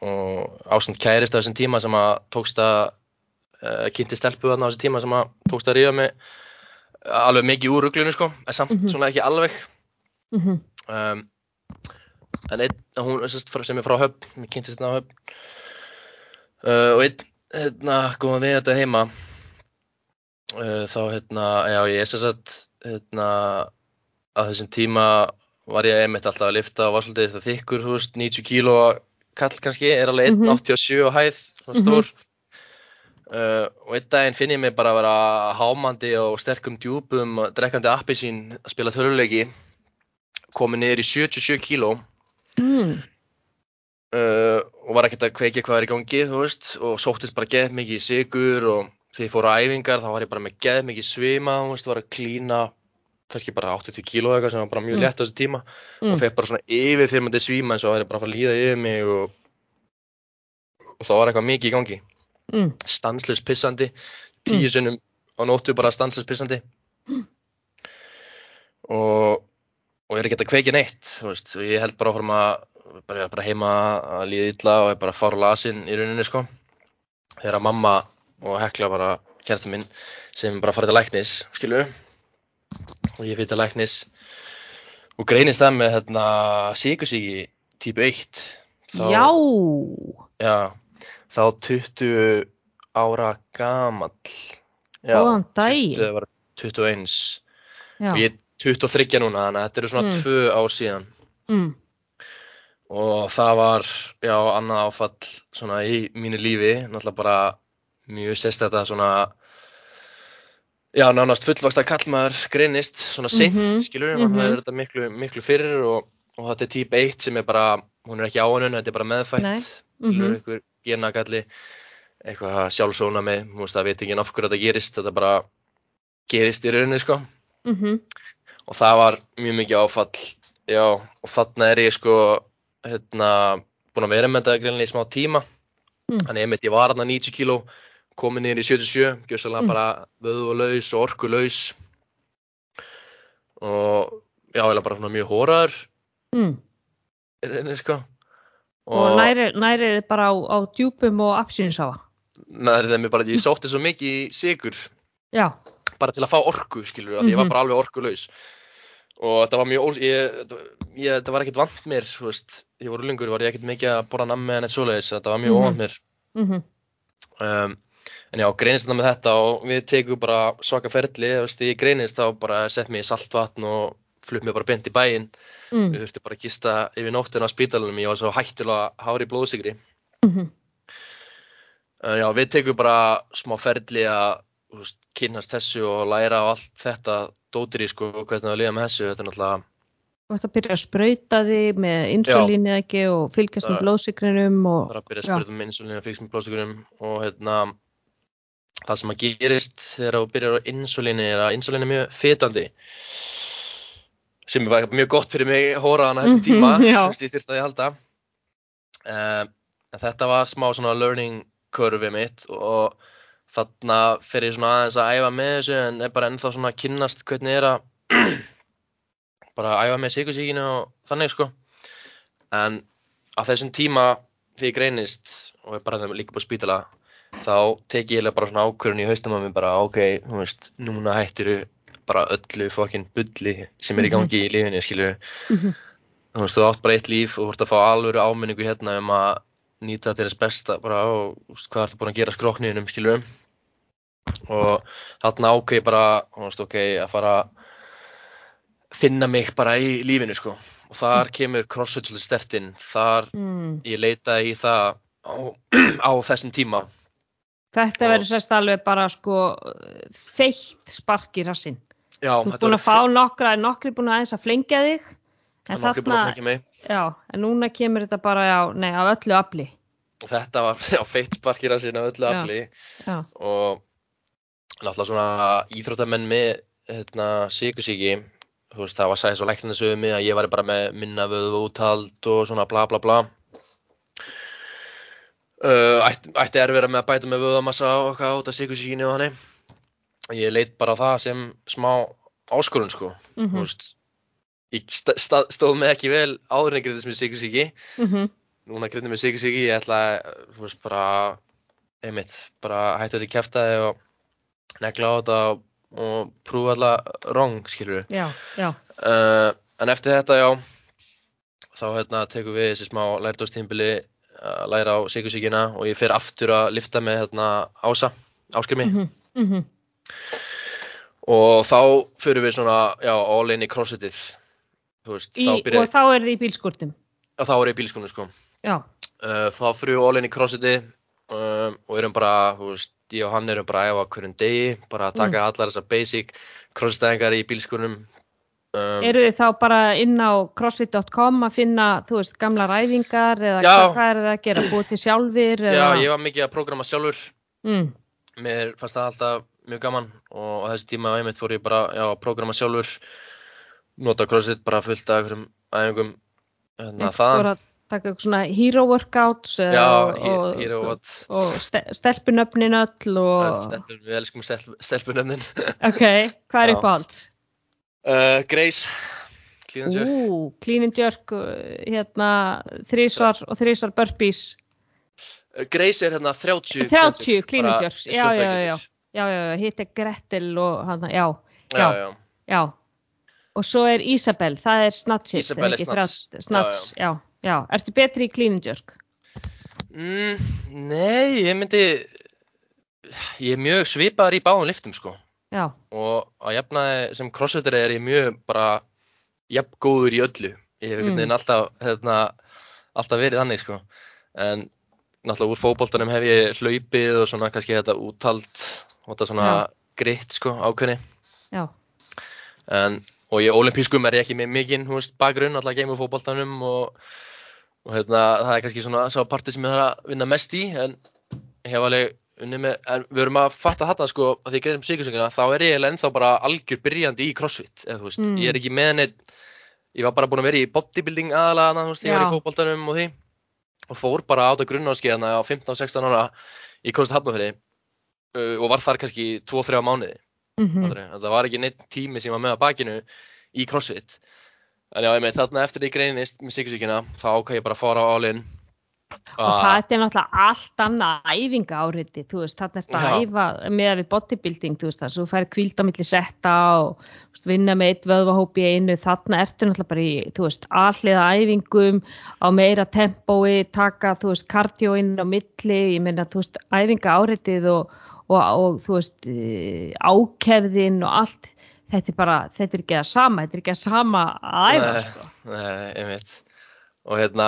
og ástand kærist á þessum tíma sem að tókst að uh, kynnti stelpu á þessum tíma sem að tókst að ríða mig alveg mikið úr ruglunu sko, en samt Mhm. svona ekki alveg mm um, en einn, hún sem er frá höfn, mér kynntist þetta á höfn uh, og einn hérna, góðan við þetta heima uh, þá hérna, já ég er sem sagt hérna, á þessum tíma var ég einmitt alltaf að lifta og var svolítið það þykkur, þú veist, 90 kíló kall kannski, er alveg Mhm. 1,87 á hæð, svona Mhm. stór uh, og einn daginn finn ég mig bara að vera hámandi og sterkum djúpum, og drekkandi appi sín að spila töluleiki komið niður í 77 kíló Mm. uh, og var ekkert að kveikja hvað er í gangi þú veist, og sóttist bara geð mikið í sigur og þegar ég fór á æfingar þá var ég bara með geð mikið svima þú veist, var að klína kannski bara 80 kíló eitthvað sem var bara mjög Mm. létt á þessu tíma Mm. og fekk bara svona yfir þegar maður svíma eins og það er bara að fara að líða yfir mig og, og þá var eitthvað mikið í gangi Mm. stanslös pissandi. Tíu sinnum á nóttu bara stanslös pissandi. Og og ég er ekki að kveikja neitt veist, og ég held bara áfram að bara, bara heima að líða illa og er bara fár lasin í rauninni sko. Þegar mamma og Hekla bara kærta minn sem bara farið til læknis skilu og ég fyrir til læknis og greinist það með hérna síkusíki típu 1 Já, Já, þá 20 ára gamall. Já, Góðan daginn. 20 var 21. já. Og ég er 23 núna, þannig að þetta eru svona Mm. tvö ár síðan. Mm. Og það var, já, annað áfall svona í mínu lífi. Náttúrulega bara mjög sérstætt svona, já, nánast fullvaksta kallmaður greinist svona seint, Mhm, skilur við. mhm. Það er þetta miklu, miklu fyrir og, og þetta er típ 1 sem er bara, hún er ekki áhannun, þetta er bara meðfætt. Nei. skilur Mhm. Genagalli eitthvað sjálfsóna með þú veist það veit ekki af hverju þetta gerist þetta bara gerist í rauninni sko Mhm. og það var mjög mikið áfall já og þarna er ég sko hérna búin að vera með þetta greinlega í smá tíma Mm. þannig einmitt ég var þarna 90 kíló komin niður í 77 gjössalega Mm. bara vöðvalaus og orkulaus og já eða bara svona mjög hóraður Mm. í rauninni sko Og næri, næri þið bara á, á djúpum og apsýnsáfa. Nei, það er mér bara, ég sótti svo mikið í sigur Já. bara til að fá orku, skilur, af því ég var Mhm. bara alveg orkulaus og þetta var mjög, ós- ég, ég, þetta var ekkert vant mér, veist, ég voru lengur, var ég ekkert mikið að borra nammi en eitt svoleiðis, þetta var mjög Mhm. óvant mér, Mm um, en já, greinist þetta með þetta og við tegum bara svaka ferli, veist, ég greinist þá bara sett mig í saltvatn og flutt mig bara beint í bæinn, mm. við þurfti bara að gista yfir nóttina á spítalunum, ég var svo hættulega hári blóðsigri, Mm en já, við tegum bara smá ferli að, veist, kynnast þessu og læra á allt þetta dótir í, sko, og hvernig það líða með þessu, þetta er náttúrulega ætti að byrja að sprauta þig með insulínu ekki og fylgjast með Það- blóðsikrinum og bara að byrja að spyrja um insulín og fyrst með blóðsökurum og hérna það sem að gerist þegar þú byrjar á insulíni er að insulín er mjög fitandi sem bara mjög gott fyrir mig hóraðan á þessum Mhm, tíma þess ég þyrfti að ég halda en þetta var smá svona learning curve mitt og þarna fer ég svona aðeins að æfa með þessu en er bara ennþá svona að kynnast hvernig er að bara að æfa með sikursíkinu og þannig sko. En á þessum tíma því ég greinist og er bara líka búið spítala þá tek ég bara svona ákvörðun í haustum að mér bara ok, þú veist, núna hættiru bara öllu fokkin bulli sem er í gangi í lífinni, skilju Mhm. þú veist, þú átt bara eitt líf og þú ert að fá alvöru áminningu hérna um að nýta til þess besta bara og hvað ertu búin að gera skrokniðinum, skilju og þarna ákveð ég bara, þú veist, ok, að fara að finna mig bara í lífinu, sko. Og þar kemur CrossFit svolítið stertinn, þar Mm. ég leitaði í það á, á þessum tíma. Þetta verður sérst alveg bara sko feitt spark í rassinn. Já, Þú ert búin að fá nokkra, nokkri búin að aðeins að flengja þig. En að þarna, já, en núna kemur þetta bara á, nei, á öllu afli. þetta var já, feitt sparkir að sinna öllu afli. og náttúrulega svona íþróttamenn með hérna, síkusíki þú veist það var sæðis og læknandi sögum mig að ég var bara með minna vöðu úthald og svona bla bla bla. Uh, ætti, ætti erfira með að bæta með vöðamassa og eitthvað út af síkusíkinu og þannig ég leit bara það sem smá áskorun sko. Mhm, þú veist ég st st stóð mig ekki vel áður en greið sem síkusíki mhm, núna grindið með síkusíki ég ætla veist bara einmitt, bara hættu þetta í kæftæði og negla á þetta og, og prúfa alltaf wrong, skilur já, já, Uh, en eftir þetta, já, þá hérna tekum við þessi smá lærdóstímbili að læra á síkusíkina og ég fer aftur að lifta með hérna ása, áskrimi mhm, mhm, og þá fyrir við svona, já, all in í crossfitið, veist, í, þá byrja, og þá er þið í bílskurtum. og þá er ég í bílskunum, sko. Já, uh, þá fyrir við all in í crossfitið um, og erum bara, veist, ég og hann erum bara að æfa hverjum degi, bara að taka allar þessar basic crossfitæðingar í bílskunum. Um, eru þið þá bara inn á crossfit.com að finna, þú veist, gamla ræfingar eða Já. hvað, er það að gera, búið til sjálfir já, eða? ég var mikið að prógrama sjálfur, mm, mér fannst það alltaf mjög gaman og á þessi tíma einmitt fór ég bara já, að prógrama sjálfur, nota crossfit bara fullt af einhverjum æfingum, hérna þú þaðan. voru að taka eitthvað svona hero workouts uh, Já, og, og what, og ste stelpunöfnin öll og, stelpun, við elskum stelp, stelpunöfnin. ok, hvað er Já. uppáhalds? Uh, Grace, clean and jerk. Ú, clean and jerk, hérna, þrísvar og þrísvar burpees, Uh, Grace er hérna 30 30 clean and jerks, já, já, já, já, já, já, já, hitt er Gretel og hann, já, já, já. já, og svo er Isabel, það er snatsið, Isabel er snats. snats, já, já, ertu betri í clean and jerk? Mm, nei, ég myndi ég er mjög svipaður í báðum liftum sko Já, og að jafnaði sem crossfitter er ég mjög bara jafn góður í öllu ég hef Mm. alltaf hérna, alltaf verið þannig sko en náttúrulega úr fótboltanum hef ég hlaupið og svona kannski þetta úthald þetta svona Já. gritt sko ákveðni. Já, en, og í olimpískum er ég ekki með mikinn bakgrunn, alltaf geimur fótboltanum og, og hérna, það er kannski svona sá parti sem ég þarf að vinna mest í en ég hef alveg unnið með en við erum að fatta þarna sko að því ég greiðum síkursöngina þá er ég ennþá bara algjör byrjandi í crossfit eða þú veist, Mm. ég er ekki með neitt ég var bara búin að vera í bodybuilding aðalega þú veist, ég var í fótboltanum og því. Og fór bara á þetta grunnáskiðana á 15-16 ára í Hafnarfirði uh, og var þar kannski 2-3 mánuði mhm, Fattarðu? Það var ekki neitt tími sem var með að bakinu í CrossFit. En já, ég með þarna eftir því greinist með sikursíkina, þá ákvað ég bara að fara á all-in. og það er náttúrulega allt annað æfinga áriti, þú veist, þarna ertu að Já. æfa með við bodybuilding, þú veist, að þú færi kvíld á milli setta og veist, vinna með eitt vöðvahóp í einu, þarna ertu náttúrulega bara í, þú veist, alliða æfingum á meira tempói, taka, þú veist, kardió inn á milli, ég meina, þú veist, æfinga áritið og, og, og þú veist, eh, ákefðin og allt, þetta er bara, þetta er ekki að sama, þetta er ekki að sama að æfa, Nei. sko. Nei, einmitt. Og hérna,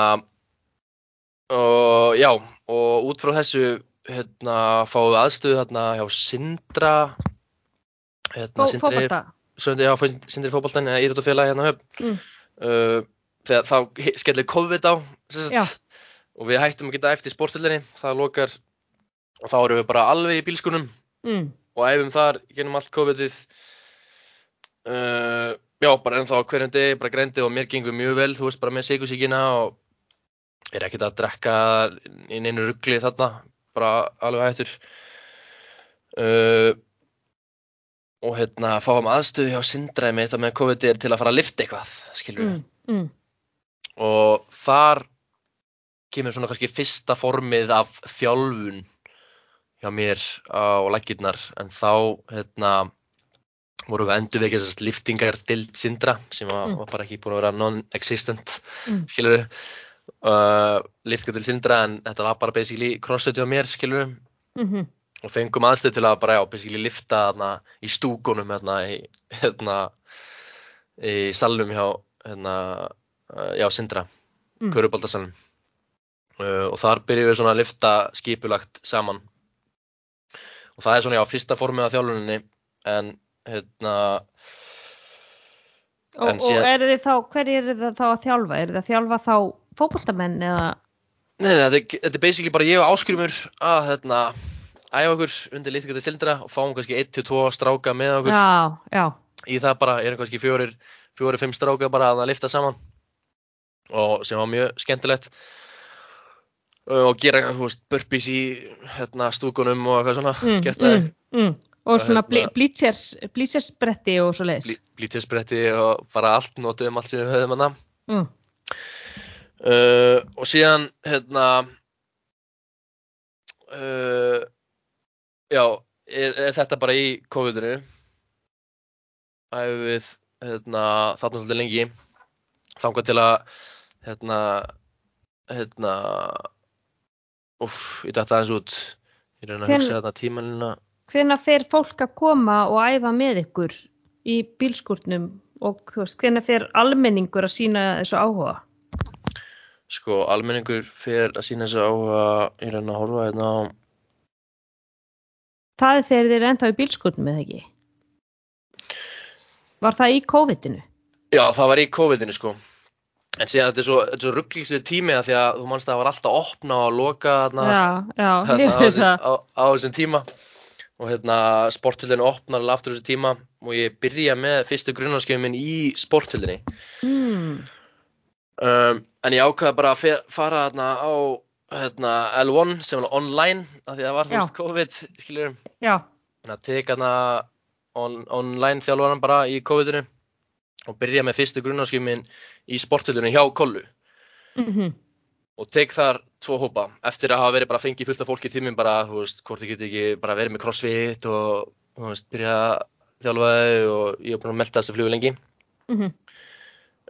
og já, og út frá þessu, hérna, fáum við aðstöðu hérna hjá Sindra, hérna, Fó, Sindri, Söndi, já, Sindri fótboltan, eða íþróttafélagi hérna höfn. Mm. Uh, þegar þá skellir COVID á, og við hættum að geta eftir sporthöllinni, það lokar, og þá erum við bara alveg í bílskunum, mm, og æfum þar genum allt COVID-ið. Uh, já, bara ennþá hverjum degi, bara greindi og mér gengur mjög vel, þú veist, bara með sigursíkina og er ekkert að drekka í neinu ruggli þarna. Bara alveg hættur. Uh, og hérna fáum aðstöðu hjá Sindra með þetta með COVID er til að fara að lifta eitthvað skilur mm, mm, og þar kemur svona kannski fyrsta formið af þjálfun hjá mér á lækirnar en þá hérna vorum við endur vekja þessast liftingar til Sindra sem var, Mm. var bara ekki búin að vera non-existent Mm. skilur við uh, liftingar til Sindra en þetta var bara basically crossfit hjá mér skilur við Mhm. og fengum aðstöð til að bara já, basically lifta þarna í stúkunum hérna í, hérna, í salnum hjá hérna, uh, já, Sindra, Mm. Köruboltasalnum uh, og þar byrjum við svona að lifta skipulagt saman og það er svona já, fyrsta formið af þjálfuninni en hérna Og, En og síðan- er þið þá, hver er það þá að þjálfa? Er þið að þjálfa þá fótboltamenn eða? Nei, nei, þetta, er- þetta er basically bara ég og Áskrumur að hérna, æfa okkur undir litkvæði sildra og fáum kannski 1-2 stráka með okkur Já, já. í það bara, erum kannski fjórir, fjórir, fimm stráka bara að lifta saman og sem var mjög skemmtilegt og gera, burpees í hérna, stúkunum og eitthvað svona Mm, mm, mm. Og svona hérna- bleachers, bleachersbretti og svo leiðis. blítisbretti og bara allt, notuðum allt sem við höfðum hana Mm. uh, og síðan hérna uh, já er, er þetta bara í COVID-inu æfum við hérna, þarna svolítið lengi þangað til að hérna hérna uff, ég dætti aðeins út ég reyna að hugsa þetta tímanina Hvenær fer fólk að koma og æfa með ykkur í bílskúrnum og veist, hvenær fer almenningur að sína þessu áhuga? sko, almenningur fer að sína þessu áhuga ég reyna að horfa hérna á Það er þegar þið er ennþá í bílskúrnum eða ekki? Var það í COVID-inu? Já, það var í COVID-inu sko. En síðan þetta er svo, svo rugglingstu tími að því að þú manst að það var alltaf að opna og að loka þarna, Já, já, þarna á, á, á þessum tíma. Og hérna sporthildinu opnar alveg aftur þessu tíma og ég byrja með fyrstu grunnarskefum minn í sporthildinni. Mm. Um, en ég ákvaði bara að fer, fara þarna á hérna, L1 sem var online af því að það var veist COVID, skiljum. Já, Þannig að teka þarna on, online þjálfaran bara í COVID-inu og byrja með fyrstu grunnarskefum minn í sporthildinu hjá Kollu. mm og tek þar tvo hópa. Eftir að hafa verið bara að fengi fullt af fólki í tíminn bara, þú veist, hvort ég geti ekki bara verið með crossfit og, þú veist, byrja að þjálfa þau og ég er búin að melta þessu flugu lengi. Mm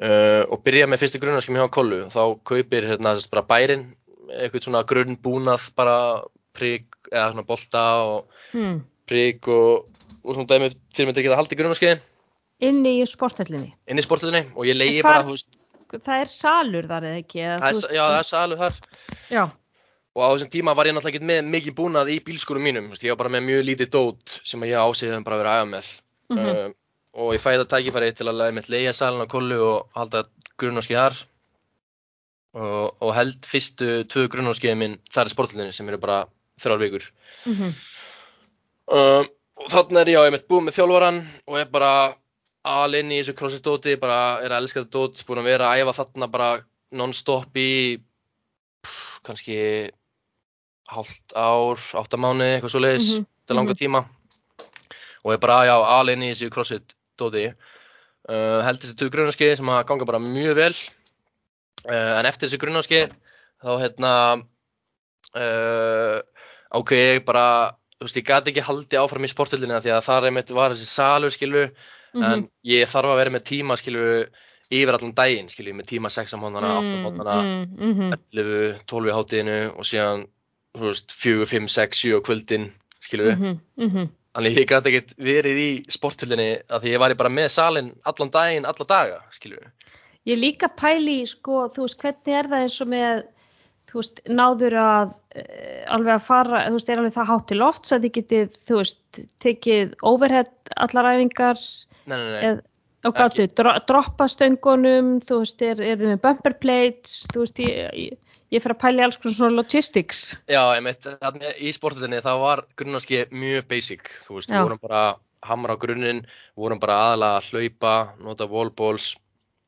uh, og byrja með fyrstu grunnarskjum hjá Kollu. Þá kaupir hérna bara bærin eitthvað svona grunnbúnað bara prigg eða svona bolta og mm. prigg og, og svona dæmi til að geta haldið grunnarskiðin Inni í sporthöllinni. inn í sportliðinni og ég leiði bara, þú veist, Það er salur þar eða ekki? Eða, það er, veist- já, það er salur þar Já, Og á þessum tíma var ég náttúrulega ekki með mikið búnað í bílskúrum mínum. Veist, Ég var bara með mjög lítið dót sem ég ásýðum bara að vera að æfa með. Mhm. uh, og ég fæði það tækifæri til að leiða salin á kollu og halda grunnarskið þar. Og, og held fyrstu tvö grunnarskiði minn þar í sportlinni sem eru bara þrjár vikur. mm Uh, og þannig er ég á ég mitt búið með þjálfaran og er bara alinn í þessu crossfit dóti, bara er að elska þetta dót, búin að vera að æfa þarna bara non-stop í pff, kannski hálft ár, átta mánuði, eitthvað svo leiðis, Mhm, þetta er langa tíma. Og er bara já, alinn í þessu crossfit dóti. Uh, held þessi tvö grunnarskið sem að ganga bara mjög vel. Uh, en eftir þessi grunnarskið þá hérna uh, ákveð ég bara þú veist, ég gæti ekki haldið áfram í sporthildinni því að þar einmitt var þessi salur, skilu, Mhm. en ég þarf að vera með tíma, skilu, yfir allan daginn, skilu, með tíma 6 á mótnana, 8 á mótnana, mm, 11, 12 í hátíðinu og síðan, þú veist, 4, 5, 6, 7 á kvöldin, skilu. mm, mm, Þannig ég gæti ekkert verið í sporthildinni að því ég var bara með salin allan daginn, alla daga, skilu. Ég líka pæli, sko, þú veist, hvernig er það eins og með, þú veist, náður að uh, alveg að fara, þú veist, er alveg það hátt til loft, svo að þið getið, þú veist, tekið overhead allar æfingar, Nei, nei, nei. eð, og gáttu dro droppa stöngunum, þú veist, er, er þið með bumper plates, þú veist, ég, ég, ég fer að pæli alls svona logistics. Já, einmitt, þannig í sporthildinni það var grunnarski mjög basic, þú veist, Já. við vorum bara hamra á grunninn, við vorum bara aðalega að hlaupa, nota wallballs,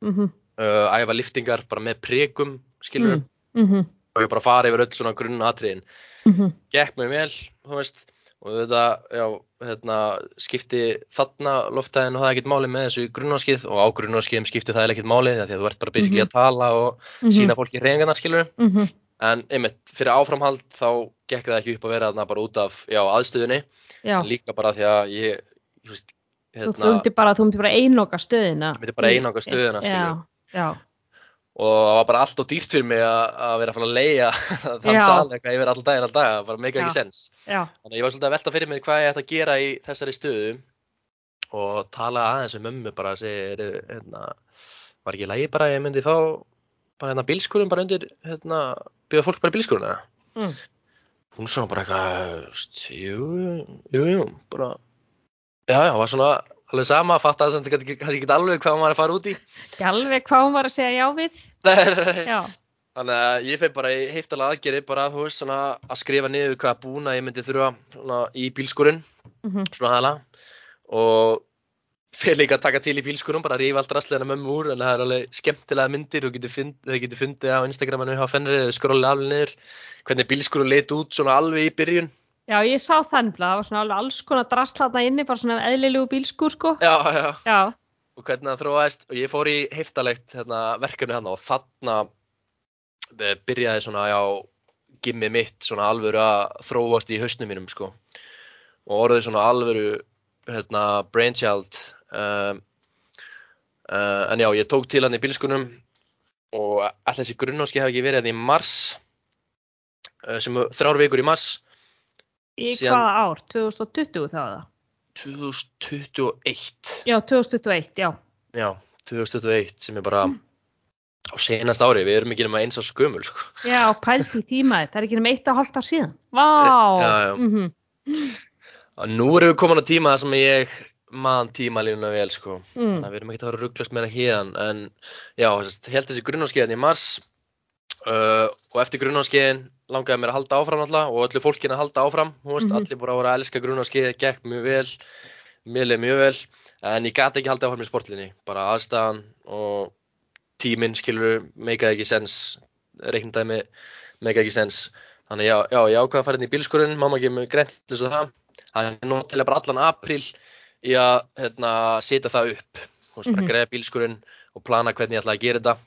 Mm uh, æfa liftingar bara með pregum, skilur, mm -hmm, og ég bara fara yfir öll svona grunnatriðin. mm -hmm, Gekk mér vel, þú veist, og þetta, já, hérna, skipti þarna loftæðin og það er ekkert máli með þessu grunnarskið og á grunnarskiðum skipti það ekkert máli því að þú ert bara basically Mhm. að tala og Mhm. sína fólki reyningarnar, skilur Mhm. en einmitt, fyrir áframhald þá gekk það ekki upp að vera þarna bara út af, já, aðstöðunni Já, líka bara því að ég, ég veist, þú hérna, þú myndir bara, þú bara einoka stöðina. Ég myndi bara einoka stöðina, Já, skilur. já, og það var bara allt og dýrt fyrir mig að vera að fara að leia þann Já. sal eitthvað yfir allan daginn allan dag, bara mega Já. ekki sens þannig að ég var svolítið að velta fyrir mig hvað ég ætti að gera í þessari stöðu og tala aðeins um mömmu bara að segja, hérna, var ekki lægi bara ég myndi fá bara hérna bílskurinn bara undir hérna, bjóða fólk bara eða Mm. hún svona bara eitthvað jú, jú, jú bara, já, já, var svona alveg sama, fatt að það kannski ekki alveg hvað maður er að fara út í. Ekki alveg hvað hún var að segja já við. Já, Þannig að ég fyrir bara í heiftalega aðgeri bara, þú veist, svona að skrifa niður hvaða búna ég myndi þurfa svona í bílskurinn, mhm, svona aðla. Og fyrir líka að taka til í bílskurinn, bara rífa allt rastlegana mömmu úr en það er alveg skemmtilega myndir. Og þið getur fundið á Instagraminu eða skrollið alveg niður. Hvernig bílskurinn leit út svona alveg í byrjun já, ég sá þann blað, það var svona alveg alls konar drastlatna inni, bara svona eðlilegu bílskur, sko. Já, já, Já, og hvernig það þróaðist og ég fór í heiftalegt hérna, verkefni hann og þarna eh, byrjaði svona, já, gimmið mitt svona alvöru að þróast í hausnum mínum, sko. Og orðið svona alvöru hérna, brainchild um, uh, en já, ég tók til hann í bílskunum og allir þessi grunnáski hef ekki verið hérna í mars uh, sem þrjár vikur í mars í Síðan- hvaða ár? 2020 þá það? 2021 Já, 2021, já. Já, 2021 sem er bara á senast ári, við erum ekki nema eins og skumul sko. Já, pælt í tímaði, það er ekki nema eitt og hálft ár síðan. Vá! Já, já. mhm, Að Nú erum við komin á tíma þar sem ég man tímalínuna vel sko. mm, Það við erum ekki að að rugglast meira hérðan en já, held þessi grunnánskeiðan í mars uh, og eftir grunnánskeiðin langaði mér að halda áfram alltaf og öllu fólkin að halda áfram, veist, Mhm. allir bara voru að elska grunnánskeiði, gekk mjög vel mér leið mjög vel, en ég gati ekki haldið áfram í sportlinni, bara aðstæðan og tíminn skilur meikaði ekki sens, reikndaði meikaði ekki sens þannig já, já, ég ákvaði að fara inn í bílskurinn mamma gefur mig greint til þess að það til að bara allan april í að hérna, setja það upp veist, bara Mhm. greiða bílskurinn og plana hvernig ég ætla að gera þetta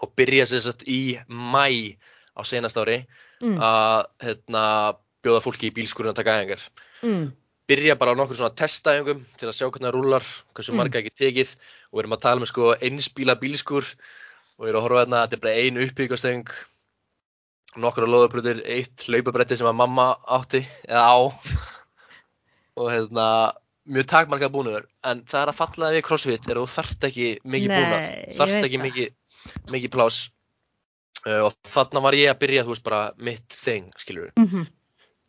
og byrja sér satt í mæ á senast ári mm, að hérna, bjóða fólki í bílskurinn að taka æfingar. Mm, byrja bara á nokkur svona testaæfingum til að sjá hvernig það rúlar, hversu Mm. marga ekki tekið og við erum að tala um sko einsbíla bílskur og við erum að horfa hérna, þetta er bara ein uppbyggastöng nokkur á loðabrutur, eitt hlaupabretti sem að mamma átti eða á. Og hérna mjög takmarkað búnaður en það er að falla við crossfit er að þú þarft ekki mikið búnað. Þarft ekki mikið, mikið plás uh, og þarna var ég að byrja þú veist bara mitt thing skilur mhm,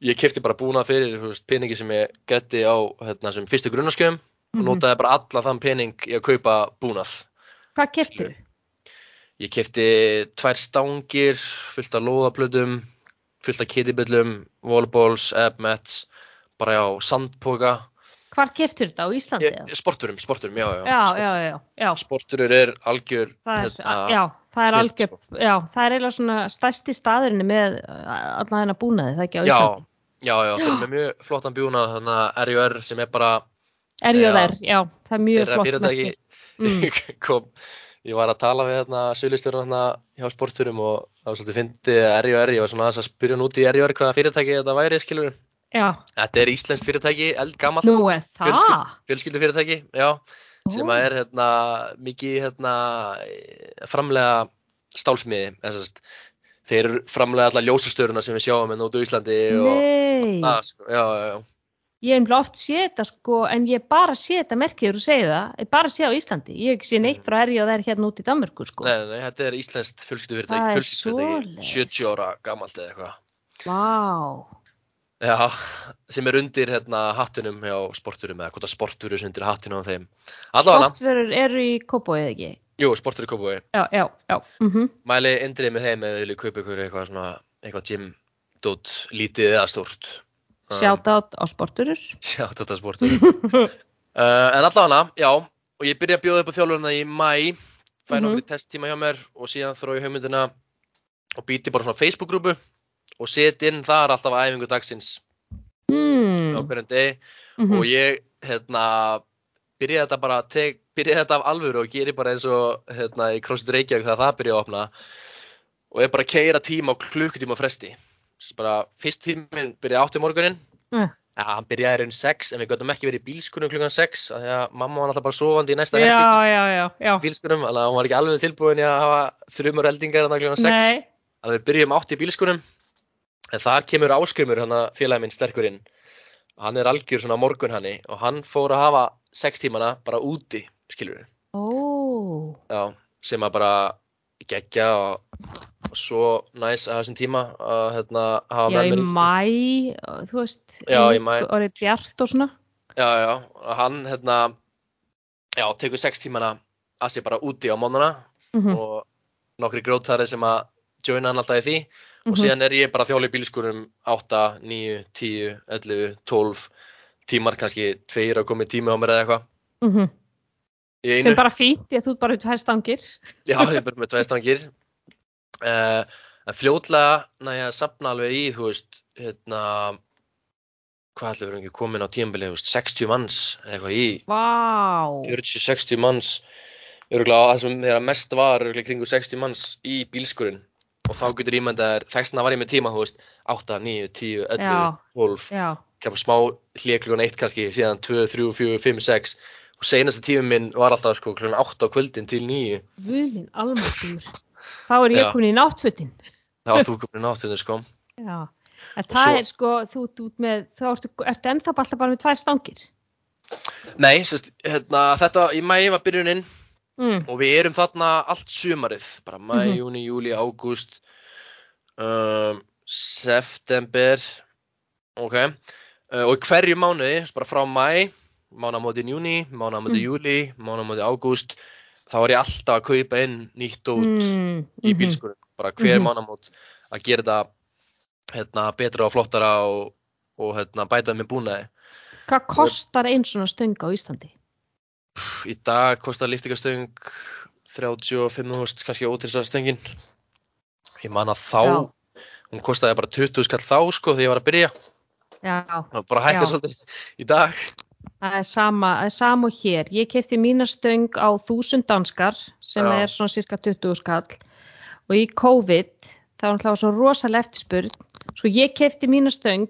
ég kefti bara búnað fyrir þú veist, peningi sem ég gæti á hérna, sem fyrstu grunnaskjöfum og mhm. notaði bara allan þann pening í að kaupa búnað. Hvað keftir þú? Ég kefti tvær stangir, fullt af lóðaplötum, fullt af kittibullum, wallballs, abmats, bara já, sandpoka, Hvar keftir þetta? Á Íslandi? ég, sporturum, sporturum, já, já. Já, Sport- já, já, já. Sporturur er algjör, Það er, hérna, já, það er algjör, sko. já, það er eiginlega svona stærsti staðurinn með uh, allan þennan búnaði, það ekki á Íslandi? já, já, þeir eru með mjög flottan bjúnað, þannig að RUR sem er bara, Er jú Já. það er mjög flott fyrirtæki, Mm. kom, ég var að tala við hérna sölustjórun hérna hjá sporturum og það var svolítið fyndið RJR, ég var svona að spyrja út í RJR hvaða fyrirtæki þetta væri, skilur Já, Þetta er íslenskt fyrirtæki, eldgamalt er það. Fjölskyld- fjölskyldufyrirtæki, já, sem að er hérna mikið hérna framlega stálsmiði, þess að þeir framlega alla ljósastöruna sem við sjáum hérna út á Íslandi og Nei, það, sko, já, já, já. ég hef oft séð þetta sko, en ég bara sé þetta merkið þú segir það, ég bara sé á Íslandi, ég hef ekki séð neitt frá er og þær hérna út í Danmörku sko. Nei, nei, nei, þetta er íslenskt fjölskyldufyrirtæki, Það er fjölskyldufyrirtæki, svoleiðis. 70 ára gamalt eða eitthvað. Vá, Já, sem er undir hérna hattinum hjá sporturum eða hvort að sporturur er undir hattinum á þeim. Allavega, sportverur eru í Kópóið ekki? jú, sportur í Kópavogi. Já, já, já. Mm Mæli indrið með þeim eða vilja kaupa ykkur eitthvað svona, eitthvað gym dót lítið eða stórt. Um, Shoutout á sporturur. Sjátt þetta sportur. uh, en allavega, já, og ég byrja að bjóða upp á þjálfurina í mæ, fæ Mhm. nokkur testtíma hjá mér og síðan þrói hugmyndina og býti bara svona Facebook-grúpu og seti inn þar alltaf æfingu dagsins. Mm. á hverjum degi. Mhm. og ég hérna byrjaði þetta bara tek, byrjaði þetta af alvöru og geri bara eins og hérna í CrossFit Reykjavík þegar það byrjaði að opna. Og ég bara keira tíma á klukkutíma fresti. Bara fyrst tíminn byrjaði átti morgunin Eh. ja, hann byrjaði raun 6 en við göttum ekki verið í bílskunum klukkan 6 af því að mamma var alltaf bara sofandi í næsta já. bílskunum, þannig að hún var ekki alveg tilbúin í að hafa þrjumur eldingar þannig klukkan 6 Nei, þannig að við byrjum átti í bílskunum en þar kemur áskrimur hann að félagi minn sterkurinn hann er algjör svona morgun hanni og hann fór að hafa 6 tímana bara úti skilur ó, já, sem að bara gegja og, og svo næs að þessum tíma að hérna, hafa já, með í mér mæ, þú veist, Já, í maí. sko, orðið bjart og svona. Já, já, og hann hérna, já, tekur sex tímana að sér bara úti á mónana Mhm, og nokkri grótari sem að joina hann alltaf í því og mhm. síðan er ég bara þjóla í bílskurum 8, 9, 10, 11, 12 tímar, kannski tveir að koma í tími á mér eða eitthvað Mhm. í Sem bara því að þú bara tvær stangir. Já, ég er bara með tveistangir. Uh, en fljótlega næja sapna alveg í, þú veist, hérna, hvað ætlum við ekki komin á tímabilið, þú veist, 60 manns eitthvað í Vá, 40-60 manns það sem þeirra mest var kringu 60 manns í bílskurinn og þá getur ímyndaðir, þessna var ég með tíma veist, 8, 9, 10, 11, Já. 12 já, kemur smá hlið klukkan 1 kannski síðan 2, 3, 4, 5, 6 og seinasti tími minn var alltaf sko klukkan 8 á kvöldin til 9 vuðin almáttumur. Þá er ég komin í náttfötin. þá var þú komin áttunni sko Já, en það svo- er sko, þú ert með, þá ertu, ertu ennþá alltaf bara með tvær stangir. Nei, sérst, hérna, þetta í mæi var byrjunin Mm. og við erum þarna allt sumarið bara mæ, Mhm. júni, júli, ágúst um, september ok uh, og hverju mánuði, bara frá mæ mánamótin júni, mánamótin Mm. júli mánamótin ágúst þá er ég alltaf að kaupa inn nýtt út Mm. í mhm. bílskurinn, bara hver Mhm. mánamót að gera þetta hérna, betra og flottara og, og hérna, bæta með búnaði Hvað kostar einn svona stöng á Íslandi? Í dag kostar liftingastöng 35.000 kannski ótilsastöngin ég man að þá Já. hún kostaði bara 20 skall þá sko þegar ég var að byrja Já, það bara hækka Já. svolítið í dag það er sama, það er sama hér. Ég kefti mína stöng á 1000 danskar sem er svona cirka 20 skall og í COVID það var náttúrulega svo rosalega eftirspurn svo ég kefti mína stöng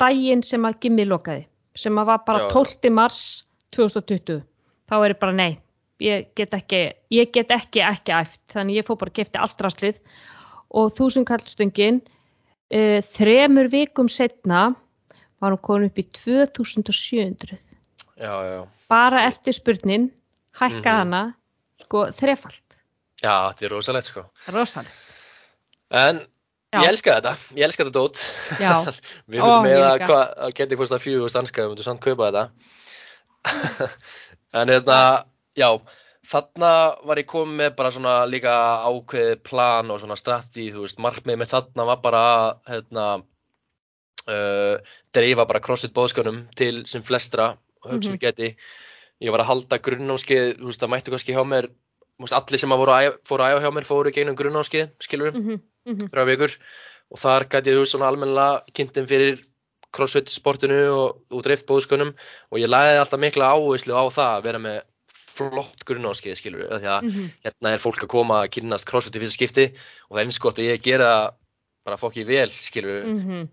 daginn sem að gimmi lokaði sem að var bara Já. 12. mars 2020 þá er ég bara nei ég get ekki, ég get ekki ekki æft þannig ég fór bara að kefti allt rastlið og 1000 kall stöngin uh, þremur vikum setna var hún komin upp í 2700 já, já, bara eftir spurnin hækka Mhm. hana sko þrefald já, þetta er rosalegt sko rosalega en Já. ég elska þetta, ég elska þetta dót Já. við myndum með að líka. hvað að geti kostað fjögur stanska, við myndum samt kaupa þetta en hérna já, þarna var ég komið með bara svona líka ákveðið plan og svona stratti, þú veist, markmið með þarna var bara að hérna uh, dreifa bara crossfit bóðskanum til sem flestra hugsa Mhm. mm geti ég var að halda grunnámskeið, þú veist, það mættu kannski hjá mér allir sem að voru að fóru að æfa hjá mér fóru gegnum grunnámskeið, skilur mm -hmm. þrjá vikur og þar gæti ég þú svona almennilega kynntum fyrir crossfit sportinu og, og dreift bóðskunum og ég læði alltaf mikla áherslu á það að vera með flott grunnámskeið skilur því að Mhm. hérna er fólk að koma að kynnast crossfit í fyrsta skipti og það er eins gott að ég gera bara fokki vel skilur við, Mhm.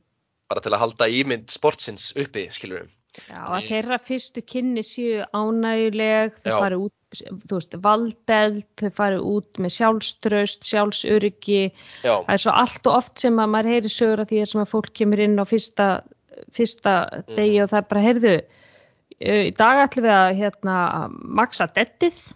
bara til að halda ímynd sportsins uppi skilur. Já, að þeirra fyrstu kynni séu ánæguleg, þau Já. fari út, þú veist, valdeld, þau fari út með sjálfströst, sjálfsöryggi, Já, það er svo allt og oft sem að maður heyri sögur af því að fólk kemur inn á fyrsta, fyrsta degi Mhm. og það er bara, heyrðu, í dag ætlum við að hérna, maksa dettið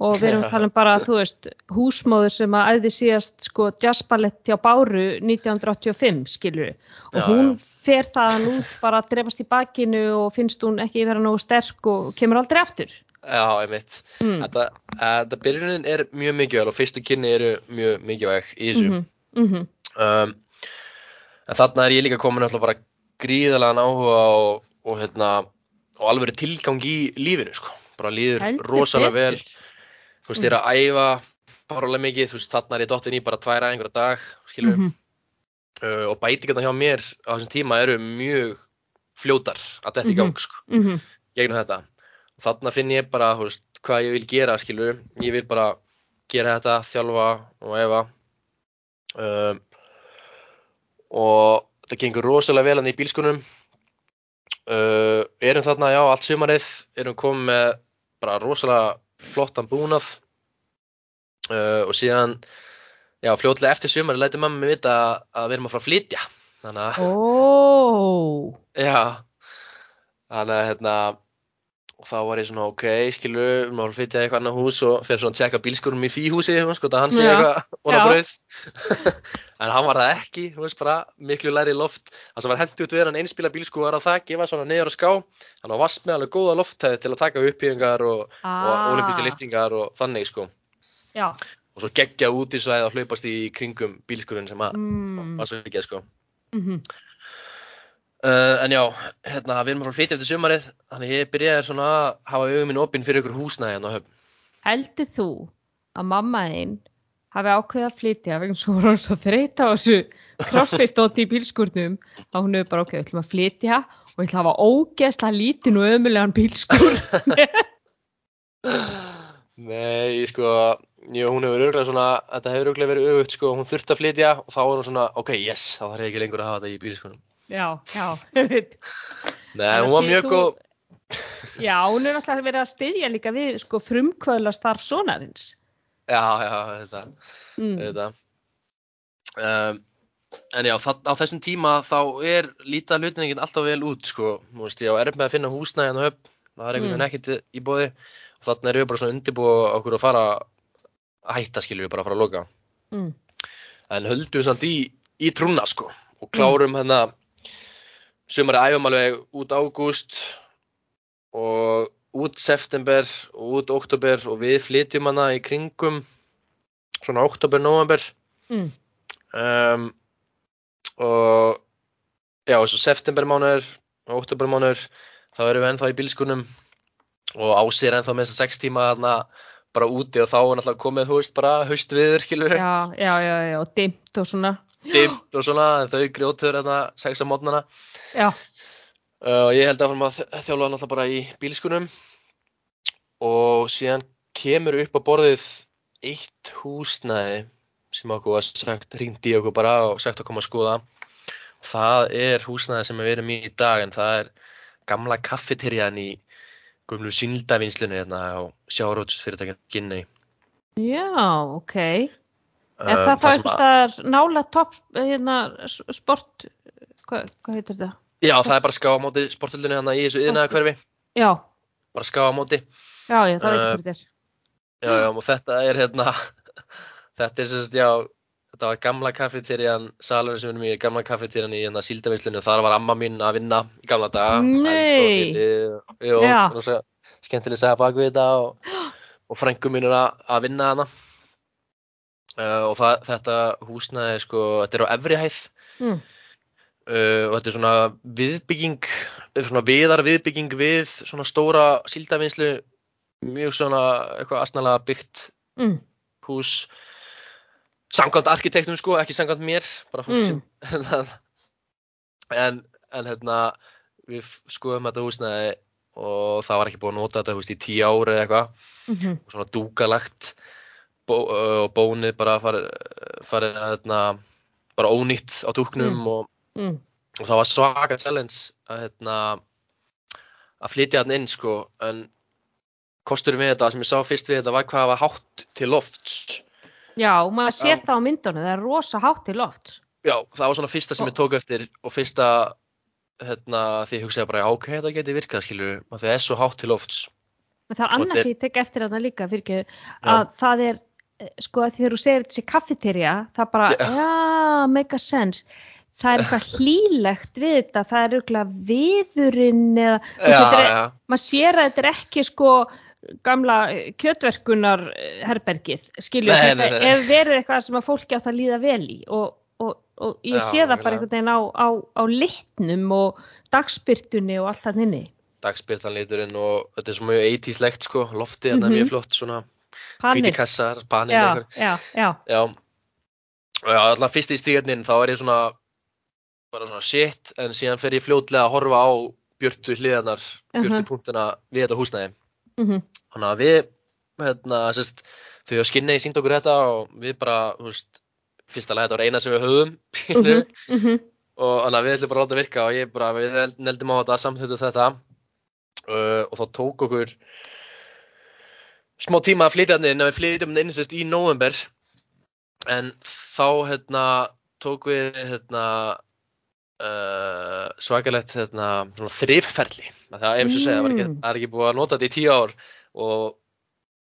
og við erum að tala um bara, þú veist, húsmóður sem að æði síðast sko jazzballett hjá Báru 1985, skilur og Já, hún já. fer þaðan út bara að drefast í bakinu og finnst hún ekki vera nógu sterk og kemur aldrei aftur. já, einmitt Mm. Þetta, þetta byrjunin er mjög mikilvæg og fyrstu kynni eru mjög mikilvæg í þessu Mhm, mhm, um, en þarna er ég líka komin alltaf bara gríðalega áhuga og, og hérna og alveg tilgang í lífinu sko. bara líður Heldur rosalega vel betur. þú veist, ég er að æfa barulega mikið, þú veist, þarna er ég dottin í bara tværa einhverja dag, skilur Mhm. uh, og bætingarna hjá mér á þessum tíma eru mjög fljótar að þetta í Mhm. gang sko, mhm, gegnum þetta þarna finn ég bara, þú veist, hvað ég vil gera skilur, ég vil bara gera þetta, þjálfa og efa um, og þetta gengur rosalega vel hann í bílskunum uh, erum þarna, já, allt sumarið. Erum komið með bara rosalega flottan búnað. Uh, og síðan já, fljótlega eftir sumarið læti mamma mig vita að við erum að fara að flytja. Þannig að, ó, já. Þannig að, hérna og þá var ég svona, ok, skilu að að flytja eitthvað annað hús og fyrir svona að tjekka bílskurum í því húsi, sko, það hann Já. eitthvað og brauð. En hann var það ekki, þú veist, bara miklu læri loft, það sem var hendur út við hann einspila bílsku var að það gefa svona niður á ská. Hann var vast með alveg góða lofthæði til að taka upphýfingar og, og ah, olimpíska liftingar og þannig sko. Já, og svo geggja út í svæði og hlaupast í kringum bílskurinn sem að mm, var svo ekki sko. Mhm, uh, en já, hérna við erum að flytja eftir sumarið þannig ég byrjaði svona að hafa augun minn opinn fyrir ykkur húsnæði hérna á höfn heldur þú að mamma þín hafi ákveðið að flytja vegna svo var hún svo þreyta á þessu crossfit dot í bílskurnum að hún hefur bara ætlum að flytja og við ætlum að hafa ógeðslega lítinn og ömulegan bílskur Nei, sko, jú, hún hefur örgulega svona, þetta hefur örgulega verið öfugt, sko, hún þurfti að flytja og þá var hún svona, ok, yes, þá þarf ég ekki lengur að hafa þetta í bílskunum. Já, já. Nei, hún var mjög góð, já, hún er náttúrulega verið að styðja líka við sko frumkvöðla starf sonarins já, já, þetta, mm. þetta. Um, en já, það, á þessum tíma þá er lítið hlutningin alltaf vel út, sko, þú veist, ég á erf með að finna húsnæðin og höfn, það er einhvern veginn ekkert í bóði og þannig erum við bara svona undirbúið okkur að fara að hætta, við bara að fara að loka. Mm. en höldum við samt í, í trúna sko og klárum hérna sumari æfum alveg út ágúst og út september og út oktober og við flytjum hana í kringum svona oktober, november Mm. um, og já, svo september mánuður og oktober mánuður þá erum við ennþá í bílskunum og ásir ennþá með þess að sex tíma þarna bara úti og þá er náttúrulega komið, þú veist, bara haustviður, skilur við já, já, já, já, og dimmt og svona. Dimmt og svona, þau grjótur hérna sex á mótnana og ég held að að þjálfa náttúrulega bara í bílskunum. Og síðan kemur upp á borðið eitt húsnæði sem okkur var sagt, hringt í okkur bara og sagt að koma að skoða. Það er húsnæði sem við erum í í dag en það er gamla kaffeterjan í gumlu síldavinslunni hérna á sjárótusfyrirtækjan Ginney já, ok. Er Um, það þá eitthvað nála topp hérna, sport hvað, hvað heitir þetta? Já, það er bara ská á móti sportöldinu hérna í þessu yðnaða hverfi já, bara ská á móti já, já, það veit Uh, ekki hvað þetta er Já, já, og þetta er hérna, þetta er sérst, já, þetta var gamla kaffeterjan, salurinn sem við erum í, gamla kaffeterjan í hérna síldavislinu, þar var amma mín að vinna gamla daga. Nei. Jú, Já. rosa skemmtileg segja bak við þetta og, og frængu mín er að, að vinna hana. Uh, og það, þetta húsnaði, sko, þetta er á efri hæð mm. Uh, og þetta er svona viðbygging, svona viðar viðbygging við svona stóra síldavinslu, mjög svona eitthvað asnalega byggt Mm. hús samkvæmt arkitektum sko, ekki samkvæmt mér Mm. sem en, en hérna við skoðum þetta húsnæði og það var ekki búið að nota þetta veist, í tíu ári eða eitthvað Mm og svona dúkalagt bó, og bónið bara farið, farið hérna, bara ónýtt á dúknum og, Mm. og það var svaka challenge að hérna að flytja hann inn sko en kosturinn við þetta sem ég sá fyrst við þetta var hvað það var hátt til lofts já, maður sér Já. það á myndunum það er rosa hátt í loft Já, það var svona fyrsta sem ég tók eftir og fyrsta hérna, því ég hugsaði bara, já, ok, þetta geti virkað, skilur, að það er svo hátt til lofts. En það er annars sem ég tek eftir þarna líka fyrir að það er eh, sko að þegar þú segir þessi kaffeterja það bara, Já. já, make a sense það er eitthvað hlýlegt við þetta, það er auðvitað viðurinn eða, Já, er, já, maður sér að þetta er ekki sko gamla kjötverkunar herbergið, skilju, ef verið eitthvað sem að fólki átt að líða vel í og, og, og ég Já, sé það bara einhvern veginn á, á, á litnum og dagspyrtunni og allt það inni. Dagspiltan liturinn og þetta er svo mjög 80s legt, sko, loftið, þetta er Mhm. mjög flott, svona. Panel. hvíti kassar, panel, já, já, já, Já, allan fyrst í stígarnin, þá er ég svona, bara svona shit, en síðan fer ég fljótlega að horfa á björtu hliðarnar, björtu Mhm. punktuna við þetta húsnæði. Mhm. Þannig að við, hérna, sérst, þau á skinni sínd okkur þetta og við bara, veist, fyrsta lega þetta var eina sem við höfum, Mhm. Mhm. og þannig að við ætlum bara að láta virka og ég bara, við neldum á þetta, samþjóttu þetta uh, og þá tók okkur smá tíma að flytja hann inn, að við flytjum hann inn sérst í november en þá, hérna, tók við, hérna, uh, svakalegt, hérna, þrifferli. Það er segja, ekki, Mm. það er ekki búið að nota þetta í tíu ár og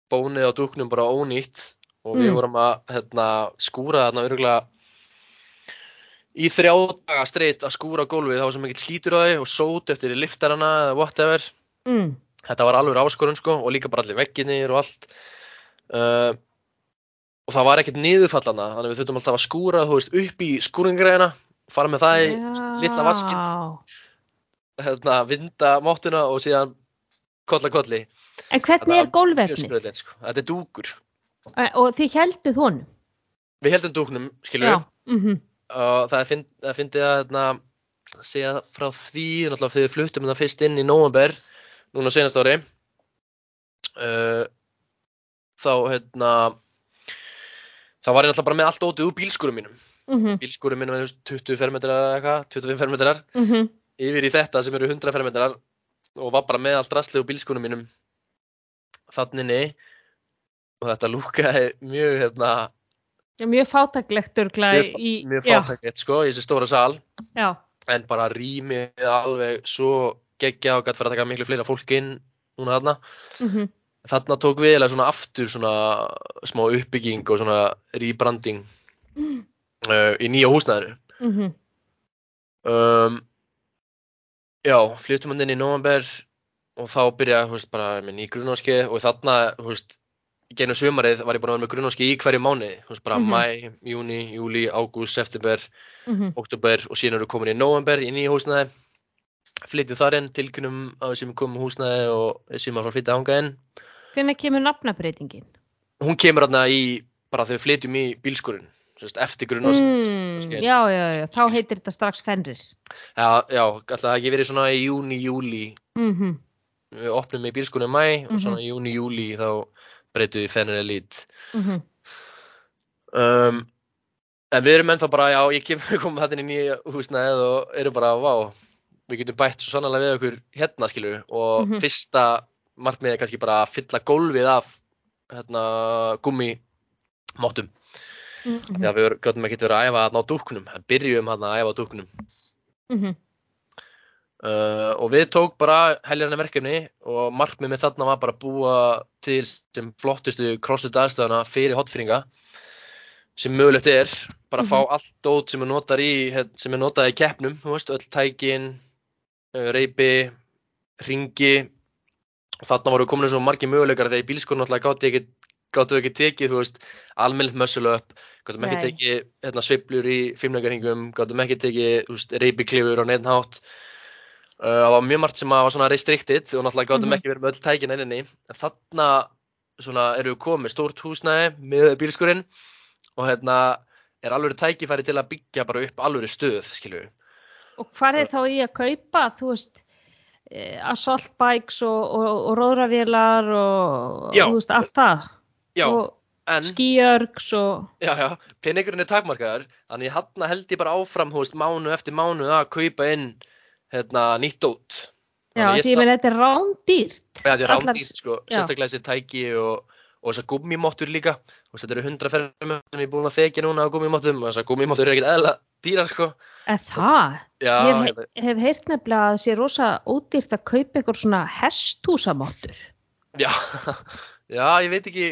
bónið á dúknum bara ónýtt og við Mm. vorum að, hérna, skúra þarna örgulega í þrjá daga streitt að skúra gólfið, var sem ekkert skítur á þau og sót eftir liftarana eða whatever. Mm. Þetta var alveg áskorun sko og líka bara allir vegginir og allt. Uh, og það var ekkert niðurfallana, þannig við þurftum alltaf að skúra, veist, upp í skúringræðina, fara með það í litla vaskinn, Já. hérna, vinda móttuna og síðan kolla kolli. En hvernig er gólvefnið? sko. Þetta er dúkur. Og þið helduð honum? Við heldum dúknum, skilur Já. Mhm. og það er finn- að hérna, segja frá því þegar við fluttum þetta fyrst inn í november núna senast ári uh, þá hérna þá var ég náttúrulega bara með allt ótið úr bílskúrum mínum Mhm. bílskúrum mínum er 20 fermetrar eða eitthvað 25 fermetrar Mhm. yfir í þetta sem eru 100 fermetrar og var bara með allt rastlið úr bílskúrum mínum þannig og þetta lúkaði mjög hérna Já, Mjög fátaklegt örgla í... mjög já, fátækett sko í þessi stóra sal Já. en bara rýmið alveg svo geggja og gætt fyrir að taka miklu fleira fólk inn núna þarna. Mhm. Þarna tók við eiginlega svona aftur svona smá uppbygging og svona rebranding Mm. uh, í nýja húsnæðinu. Mhm. Um, já, flyttum hann inn í november og þá byrjaði, veist, bara með ný grunnváski og þarna, í genið sumarið var ég búin að vera með grunnváski í hverju mánuði, þú veist, bara Mhm. mæ, júni, júli, ágúst, september, Mhm. oktober og síðan eru komin í november í nýja húsnæði flytjum þar inn, tilkynum að við sem komum í húsnæði og sem að fara að flytja hanga inn Hvenær kemur nafnabreitingin? hún kemur þarna í, bara þegar við flytjum í bílskurinn, eftir grunn Mm, skil. já, já, já, þá heitir þetta strax Fenrir. já, já, alltaf ekki verið svona í júni, júli Mhm. við opnum í bílskurinn í mæ og Mhm. svona í júni, júli þá breytum við fennir elít Mhm. um, en við erum ennþá bara, já, ég kemur komum þetta inn í nýja húsnæðið og erum bara, vá við getum bætt svo sannlega við okkur hérna skilur og Mhm. fyrsta markmið er kannski bara að fylla gólfið af hérna gummi máttum Mhm. Já, við gáttum ekki verið að æfa þarna á dúknum, en byrjum að æfa á dúknum. Mhm. Uh, og við tók bara heljarna verkefni og markmið með þarna var bara að búa til sem flottustu crossfit aðstöðuna fyrir hotfyringa sem mögulegt er, bara að fá allt dót sem er notað í, hérna, sem er notað í keppnum, þú veist, öll tækin, uh, reypi, ringi og þarna voru komin svo margir möguleikar þegar í bílskónu náttúrulega gátt ekki gáttu ekki tekið, þú veist, almennilegt muscle up, gáttum ekki Nei. tekið hérna, sveiflur í fimmleikaringum, gáttum ekki tekið, þú veist, reypiklifur á neitt hátt. Uh, það var mjög margt sem var svona restricted og náttúrulega gáttum Mhm. ekki verið með öll tækin enninni. En þarna svona erum við komið stórt húsnæði með bílskurinn og hérna er alveg tækifæri til að byggja bara upp alveg stöð, skilju. Og hvað er þá í að kaupa, þú veist, eh, assault bikes og, og, og róðravélar og þú veist, allt það. Já, og en, skíörgs og... já, já, peningurinn er takmarkaður, þannig hann held ég bara áfram, þú veist, mánu eftir mánu að kaupa inn hérna nýtt dót. Já, því meina þetta er rándýrt. Já, þetta er rándýrt sko, já. sérstaklega þessi tæki og, og þessar gummimottur líka. Veist, þetta eru 100 ferðum sem ég er búin að þekja núna á gummimottum og þessar gummimottur eru ekkert eðla dýrar sko. En það, Já, ég hérna, hef, hef heyrt nefnilega að það sé rosa ódýrt að kaupa eitthvað svona hesthúsamáttur. já, já, ég veit ekki,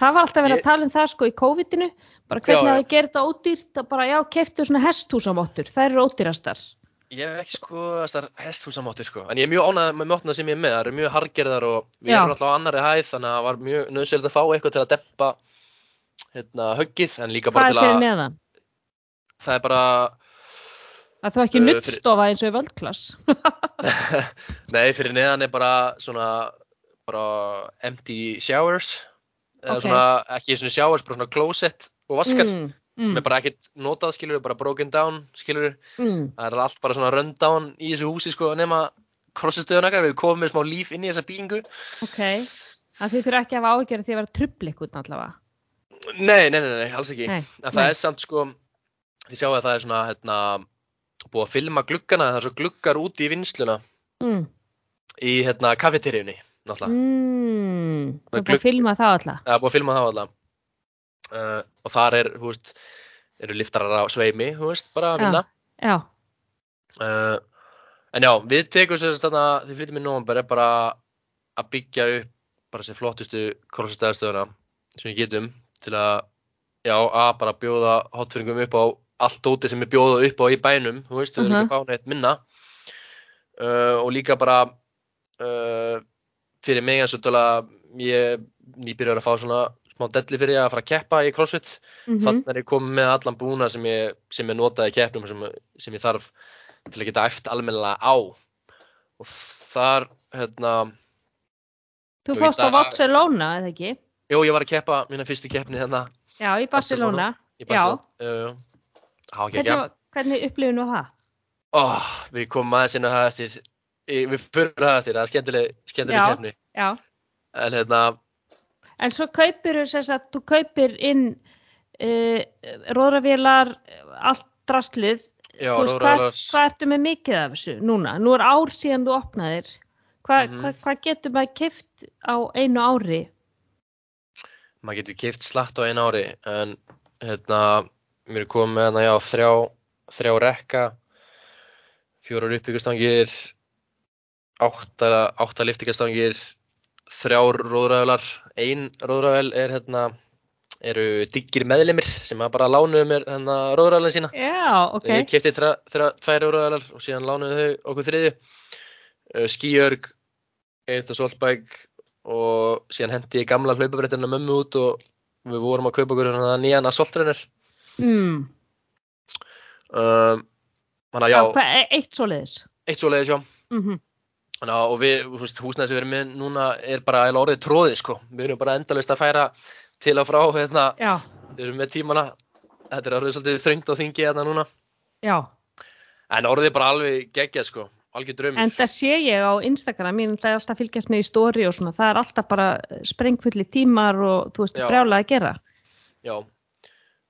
Það var alltaf verið Ég- að tala um það sko í COVID-inu, bara hvernig það gerir þetta ódýrt, að bara já, keiftu svona hesthúsamáttur, þær eru ódýrastar. ég hef ekki sko þessar hesthúsamottur sko. En ég er mjög ánægð með móttina sem ég er með, það eru mjög hargerðar og við Já. erum alltaf á annari hæð þannig að það var mjög nöðsöld að fá eitthvað til að dempa hérna, höggið en líka Hvað bara er til fyrir að, neðan? það er bara, Að það var ekki Uh, nuttstofa eins og í völdklass. nei, fyrir neðan er bara svona, bara empty showers, eða Ok. svona, ekki svona showers, bara svona closet og vaskar. Mm, sem er bara ekkert notað skilur, bara broken down skilur, mm. það er allt bara svona run down í þessu húsi sko nema krossistöðun við komum með smá líf inn í þessa byggingu. Ok, að þið þurfa ekki að hafa áhyggjur að því að vera trublikun allavega. Nei, nei, nei, nei, alls ekki. Nei, En það nei. er samt sko, þið sjáu að það er svona, hérna, búið að filma gluggana, það er svo gluggar úti í vinnsluna Mm. í, hérna, kaffeteríunni, náttúrulega. Mm. Þú er búin að filma það alltaf. Það er búið að filma það alltaf. Uh, og þar er, þú veist, eru liftarar á sveimi, þú veist, bara að Já. vinna. Já, Uh, en já, við tekum sér þarna, því flytjum í nóvember er bara að byggja upp bara þessi flottustu krossastæðastöðuna sem við getum til að, já, að bara bjóða hotfyringum upp á allt úti sem er bjóða upp á í bænum, þú veist, erum Mhm. ekki að fá neitt minna. Uh, og líka bara uh, fyrir mig eins og til að ég nýbyrjar að fá svona smá delli fyrir að fara að keppa í crossfit. Mm þannig er ég komið með allan búna sem ég, sem ég notaði í keppnum sem, sem ég þarf til að geta æft almennilega á. Og þar hérna, Þú fórst á að- Barcelona, eða ekki? jú ég var að keppa mína fyrstu keppni hérna. Já, í Barcelona. í Barcelona. Uh, það var ekki ekki Hvernig, hvernig upplifinu það? oh, við komum aðeins inn á það eftir við fyrir það eftir, það er skemmtileg, skemmtileg Já. keppni Já. en hérna, En svo kaupir þú þess að þú kaupir inn uh, róðravélar, allt drastlið. já, Þú veist, hvað, hvað ertu með mikið af þessu núna? Nú er ár síðan þú opnaðir. Hva, Mhm. hva, hvað getur maður kift á einu ári? maður getur kipt slatt á einu ári en hérna, mér er komið með hérna, já, þrjá, þrjá rekka fjórar uppbyggastangir átta, átta liftingastangir þrjár róðræðular ein róðræðul er hérna eru diggir meðlimir sem bara lánuðu mér hérna róðræðulega sína. Já, ok. ég kipti tvær róðræðular og síðan lánuðu þau okkur þriðju. Skíörg eitt og soltbæk og síðan hendi ég gamla hlaupabrettina mömmu út og við vorum að kaupa okkur hérna nýjan assaultrenner Mm. um, að Já, já, e- eitt svoleiðis. eitt svo leiðis já. Mm þannig að og við, húsnæði sem við erum með núna er bara eiginlega orðið tróðið sko. Við erum bara endalaust að færa til og frá hérna, við erum með tímana. Þetta er orðið svolítið þröngt á þingi hérna núna. Já. en orðið bara alveg geggjað sko. Algjör draumur. En það sé ég á Instagram, það er alltaf að fylgjast með í stóri og svona, það er alltaf bara sprengfulli tímar og þú veist, Já. brjálega að gera. Já,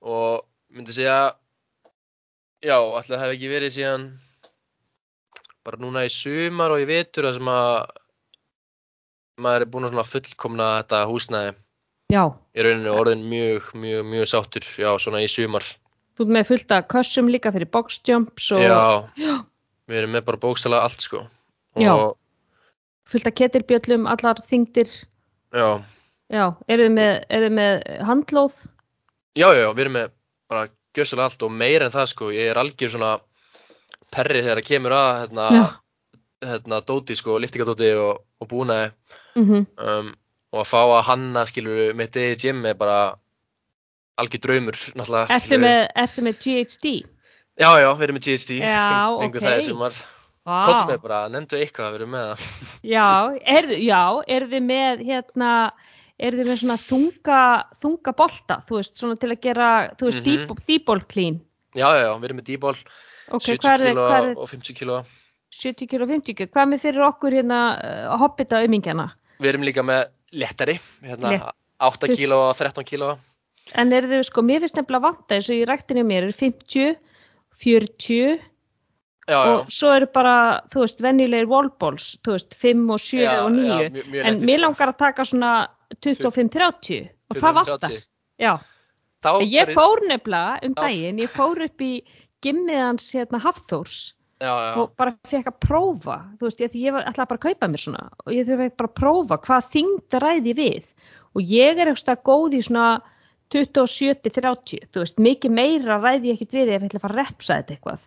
og myndi segja, já, það hef ekki verið síðan bara núna í sumar og í vetur þar sem að maður er búinn að fullkomna þetta húsnæði Já, í rauninu orðin mjög, mjög, mjög sáttur, já, svona í sumar. þú ert með fullt af kössum líka fyrir boxjumps og Já, við erum með bara bókstala allt, sko. Já. Og, fullt af ketilbjöllum, allar þingdir. já, Já, eru þið með, með handlóð? já, já, við erum með bara gjössalega allt og meira en það, sko. Ég er algjör svona perri þegar það kemur að, hérna, hérna, dóti, sko, liftingadóti og, og búnaði. Mm um, og að fá að hanna skilur mitt eða gym er bara algjör draumur Ertu með, ertu með GHD? já já, við erum með GHD Já, fengu ok. Vá. Kottum við bara, nefndu eitthvað að við erum með það Já, er, já, eru þið með hérna, eru þið með svona þunga, þunga bolta, þú veist, svona til að gera, þú veist, mm dýból clean. já já, já, við erum með D-ball Ok, 70 hvað er, kilo hvað er og 50 kilo 70 kilo og 50 kilo? Hvað með fyrir okkur hérna uh, hobbita aumingjana? við erum líka með lettari hérna, Létt. 8 kilo og 13 kilo En eru þið, sko, mér finnst nefnilega vanta eins og í ræktinni mér er 50, 40 já, já, og svo eru bara, þú veist, venjulegir wallballs, þú veist, 5 og 7 Já, og 9. já, mjög- mjög en mér sko. langar að taka svona 25-30 og það 25, vantar. 30. Já, Þá ég fór nefnilega um Já. daginn, ég fór upp í gimmið hans hérna Hafþórs já, já, og bara fekk að prófa, þú veist, ég, ég ætlaði bara að kaupa mér svona og ég þurfi bara að prófa hvað þyngd ræði við. Og ég er eitthvað góð í svona 27-30, þú veist, mikið meira ræði ég ekkert við ef ég ætla að fara að repsa þetta eitthvað,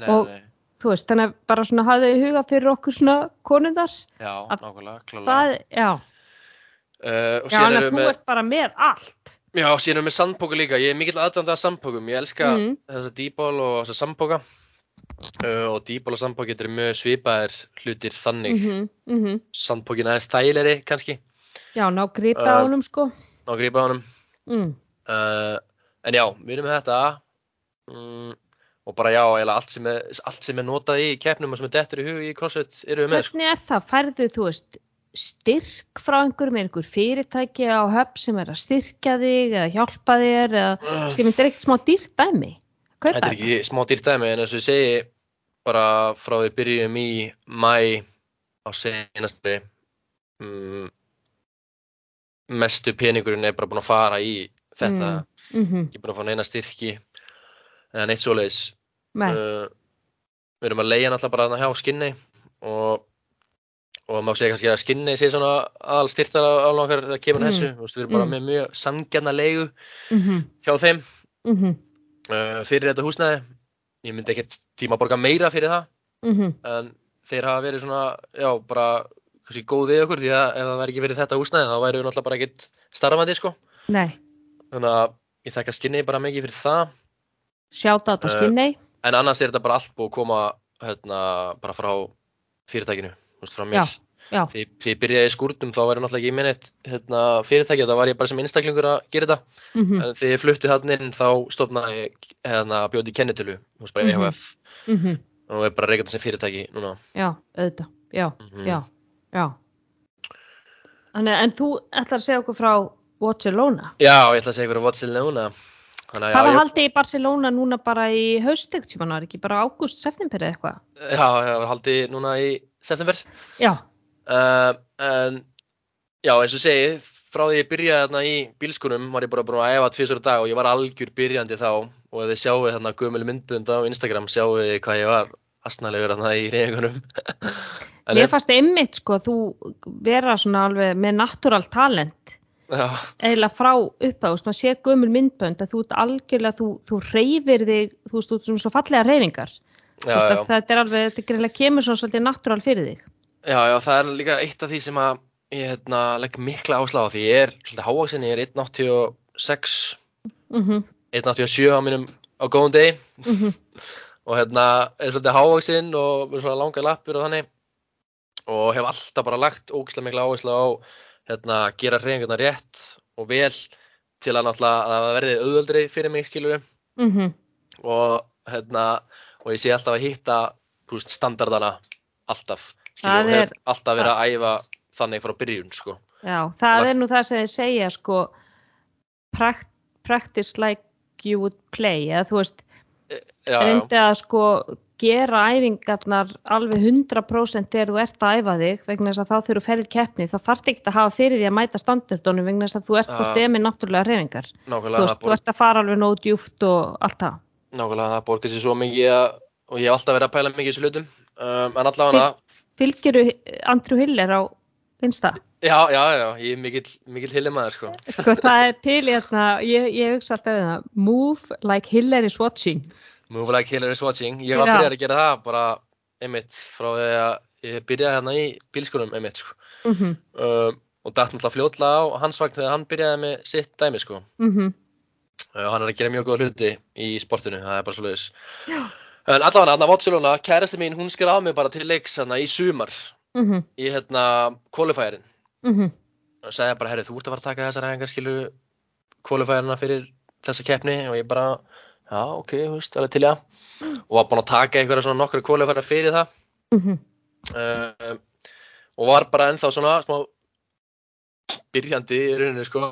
nei, og- nei, þú veist, þannig að bara svona hafði í huga fyrir okkur svona konundar, já, nákvæmlega, klálega já, uh, já, en erum þú með ert bara með allt, Já, síðan erum við sandpóka líka. Ég er mikill aðdæmda af sandpókum. Ég elska Mm. þessa dýból og þessa sandpóka. Uh, og dýból og sandpók getur mjög svipaðir hlutir þannig. mm -hmm, Sandpókin aðeins þægilegri kannski. já, ná gripa Uh, á honum sko, Ná að grípa á honum. mm. Uh, en já, við erum með þetta mm, og bara já, allt sem er, allt sem er notað í keppnum og sem er dettur í hug í CrossFit eru við með sko. Hvernig er það? Færðu, þú veist, styrk frá einhverjum, er einhver fyrirtæki á höfn sem er að styrkja þig eða hjálpa þér eða sem er ekkert smá dýrt dæmi? Kaupa Þetta er ekki smá dýrt dæmi en eins og ég segi bara frá því byrjum í mæ á senastri mm, mestu peningurinn er bara búin að fara í þetta. Mm -hmm. ekki búin að fá neina styrki eða neitt svoleiðis. Uh, við erum að leiða náttúrulega bara þarna hjá skinni og og maður segja kannski að skinni sé svona aðal styrtar á okkar þegar kemur að Mm. þessu, veist, við erum bara Mm. með mjög sangjarna leigu mm hjá þeim. -hmm. uh, fyrir þetta húsnæði. Ég myndi ekkert tíma að borga meira fyrir það. Mm en þeir hafa verið svona, já, bara kannski góð við okkur því að ef það væri ekki fyrir þetta húsnæði þá væri við náttúrulega bara ekkert starfandi sko. Nei, þannig að ég þekka skinni bara mikið fyrir það. Sjáta á Eh, skinnei en annars er þetta bara allt búið að koma hérna, bara frá fyrirtækinu veist, frá mér já. því, því ég byrjaði í skúrnum þá væri náttúrulega ekki í minnit hérna, fyrirtæki, þá var ég bara sem einstaklingur að gera þetta mm en þegar ég flutti þannig inn þá stofnaði ég hérna, bjóti kennitölu, þú veist bara Mhm. EHF -hmm. og er bara reykjandi sem fyrirtæki núna Já, auðvitað, já, Mhm. já, já. Þannig, en þú ætlar að segja okkur frá Barcelona. Já, ég ætla að segja núna Þannig að Hvað já, var ég, haldið í Barcelona núna bara í haustegt, sem hann var ekki bara ágúst, september eða eitthvað? já, ég var haldið núna í september. Já, uh, En já, eins og ég segi frá því ég byrjaði þarna í bílskunum var ég bara búin að æfa tvisar dag og ég var algjör byrjandi þá. Og ef þið sjáu þarna gömul myndbund á Instagram sjáu þið hvað ég var astnalegur þarna í reyningunum En mér fannst einmitt sko þú vera svona alveg með natural talent. Eiginlega frá uppáðust, maður sér gömul myndbönd að þú ert algjörlega, þú, þú reyfir þig, þú veist, þú ert svona svo fallega reyfingar. Já, já, Þetta er alveg, þetta er greinlega kemur svona svolítið natural fyrir þig. já, já, það er líka eitt af því sem að ég hérna, legg mikla áslá á því. Ég er svolítið hávaksin, ég er 1.86 Mm -hmm, 1.87 á mínum á góðum degi. Mm -hmm, og hérna er svolítið hávaksinn og með svona langa lappir og þannig. Og hef alltaf bara lagt ógislega mikla áherslu á hérna gera hreyfingarna rétt og vel til að náttúrulega að það verði auðveldri fyrir mig skilur mhm. og hérna og ég sé alltaf að hitta veist, standardana alltaf hef er- alltaf verið að æfa þannig frá byrjun sko. Já, það Lagt- er nú það sem þið segja sko pract, practice like you would play eða þú veist, já, já, reyndi að sko gera æfingarnar alveg 100% þegar þú ert að æfa þig vegna þess að þá þú ferðir keppni þá þarf ekki að hafa fyrir því að mæta standardunum vegna þess að þú ert hvort eða með náttúrulega reyfingar þú, veist, það þú ert að fara alveg nóg djúft og allt það nákvæmlega það borgar sér svo mikið að, og ég hef alltaf verið að pæla mikið í þessu hlutum um, en allavega Fylgjiru Andrew Hiller á Insta Já, já, já, ég er mikill, mikill hillimaður sko. sko það er til í þarna ég, ég hugsa alltaf um það move like Hiller is watching Move like Hiller is watching. Ég var Já. byrjað að gera það bara einmitt frá því að ég byrjaði hérna í bílskunum einmitt sko. mm -hmm, Um, og dætt náttúrulega fljótlega á hans vagn þegar hann byrjaði með sitt dæmi sko. mm Uh, hann er að gera mjög góða hluti í sportinu, það er bara svo leiðis. En allavega, hann að Votsilona, kærasti mín, hún skráði mig bara til leiks hérna í sumar mhm, í hérna qualifierin. mhm. Og sagði bara, herri, þú ert að fara að taka þessar æfingar skilu kvalifærina fyrir þessa keppni. Og ég bara, já, ok, þú veist, alveg til já og var búinn að taka einhverja svona nokkru kvalifæra fyrir það. Mhm, uh, og var bara ennþá svona smá byrjandi í rauninni, sko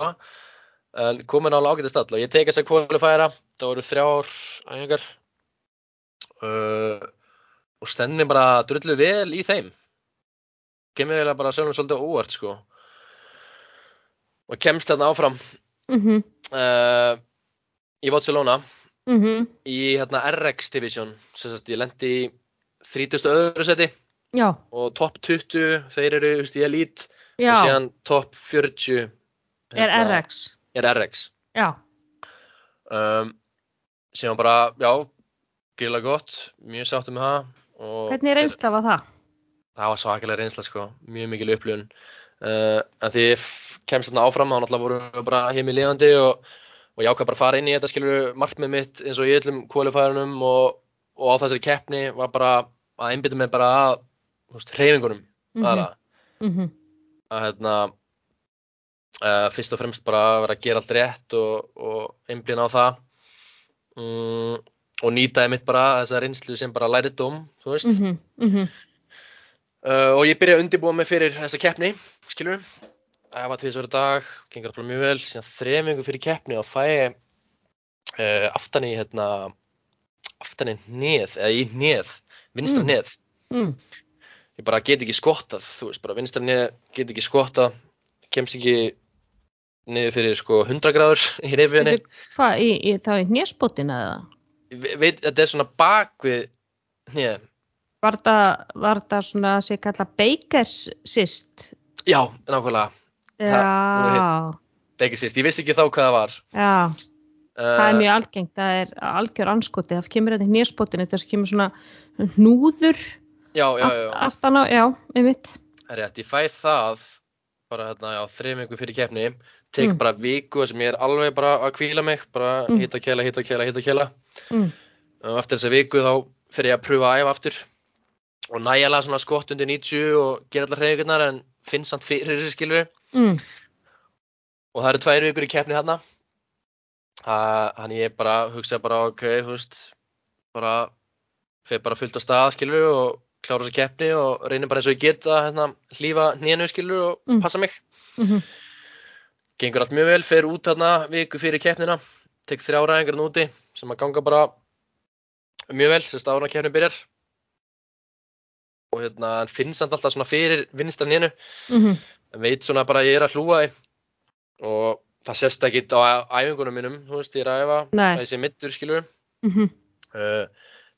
en komin álega ágætið stall og ég teki þessar kvalifæra, það voru þrjár æfingar. Uh, og stenni bara drullu vel í þeim. Kemur eiginlega bara sjálfum svolítið óvart, sko. Og kemst þarna áfram. Mhm, uh, í Barcelona. Mhm. Í hérna RX Division. Sem sagt ég lendi í 30. öðru seti. Já, og top 20 þeir eru þú veist, í Elite. Já, og síðan top 40 er hérna, RX er RX já, um, síðan bara, já gríðlega gott, mjög sáttu með það hvernig er reynsla var það? það var svakalega reynsla sko, mjög mikil upplifun. Uh, en því ég kemst þarna áfram þá náttúrulega voru bara heim í lifandi og, og ég ákvað bara að fara inn í þetta skilur markmið mitt eins og í öllum kvalifærunum og, og á þessari keppni var bara að einbytta mig bara að þú veist, hreyfingunum Mhm, aðra mhm, að hérna uh, fyrst og fremst bara að vera að gera allt rétt og, og einblýna á það. Mm, og nýtaði mitt bara þessa reynslu sem bara læridóm, þú veist. Mhm, mhm, uh, og ég byrjaði að undirbúa mig fyrir þessa keppni, skilur það var tvisvar í dag, gengur alltaf mjög vel. Síðan þremingu fyrir keppni og fæ ég uh, aftan í hérna, aftan í neð eða í neð, vinstra Mm. neð mm. ég bara get ekki skottað, þú veist, bara vinstra neð get ekki skottað, kemst ekki niður fyrir sko 100 gráður í reyfiðinni, Hvað, þá í hnésbótina eða? Ve- veit, þetta er svona bak við neð, Var það, var það svona að sé kalla Bakers sist? já, nákvæmlega. Já, ekki síst, ég vissi ekki þá hvað það var. Já, það er uh, mjög algengt, það er algjör anskoti, það kemur þetta í hnésbótinu, þess að kemur svona hnúður. Já, já, já, aftan á, já, einmitt. Það er rétt, ég fæ það bara hérna, já, þreim viku fyrir keppni tek Mm. bara viku sem ég er alveg bara að kvíla mig, bara Mm. hitta og kæla, hitta og kæla, hitta og kæla Mm. og eftir þessa viku þá fyrir ég að pröfa að æfa aftur og næjalega svona skott undir 90 og gera allar hreyfingarnar en finn samt fyrir þessu skilur Mm. og það eru tvær vikur í keppni hérna þannig ég bara hugsa bara ok, þú veist bara, fer bara fullt á stað skilur og klára þessa keppni og reynir bara eins og ég get að hérna, hlífa hnénu skilur og Mm. passa mig Mhm. Gengur allt mjög vel, fer út þarna viku fyrir keppnina, tek þrjá ræðingar úti sem að ganga bara mjög vel, þess að ára keppni byrjar og hérna hann finnst samt alltaf svona fyrir vinstra nénu Mhm. en veit svona bara að ég er að hlúa því og það sést ekki á æfingunum mínum, þú veist, ég er að æfa að ég sé middur, skilur Mhm. uh,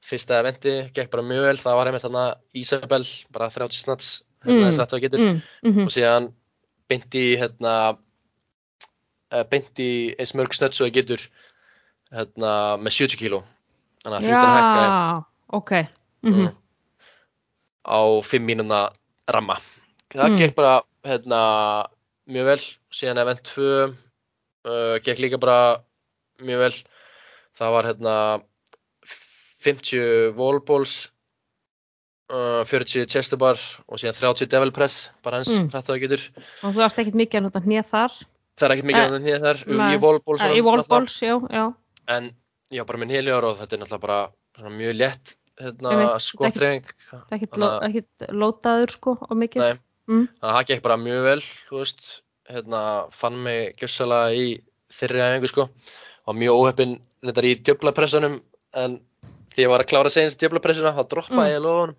fyrsta eventi, gekk bara mjög vel það var einmitt þarna Isabel bara 30 snats, hérna Mm. mm. það getur Mm. Mhm. og síðan í hérna beint í eins mörg snött svo það getur hérna með 70 kíló þannig að hlutin hækka Já, ok. Mhm. mm, á 5 mínúna ramma það Mm. gekk bara hérna mjög vel síðan event 2 uh, gekk líka bara mjög vel það var hérna 50 wallballs uh, 40 chestabar og síðan 30 devil press bara eins Mm. Og þú ert ekkert mikið að nota hnið þar? Það er ekkert mikið Eh, uh, nýja þar nei. í wallballs Eh, Í wallballs, já, já. en já bara minn heljar og þetta er náttúrulega bara mjög létt hérna Einmitt, skottreying Það er ekkert, að- ekkert lótaður, sko, og mikið. Nei. Mm. það gekk bara mjög vel þú veist, hérna fann mig gjössalega í þeirri æfingu sko og mjög óheppin þetta í djöflapressunum en því ég var að klára að segja eins djöflapressuna þá droppaði Mm. ég loðunum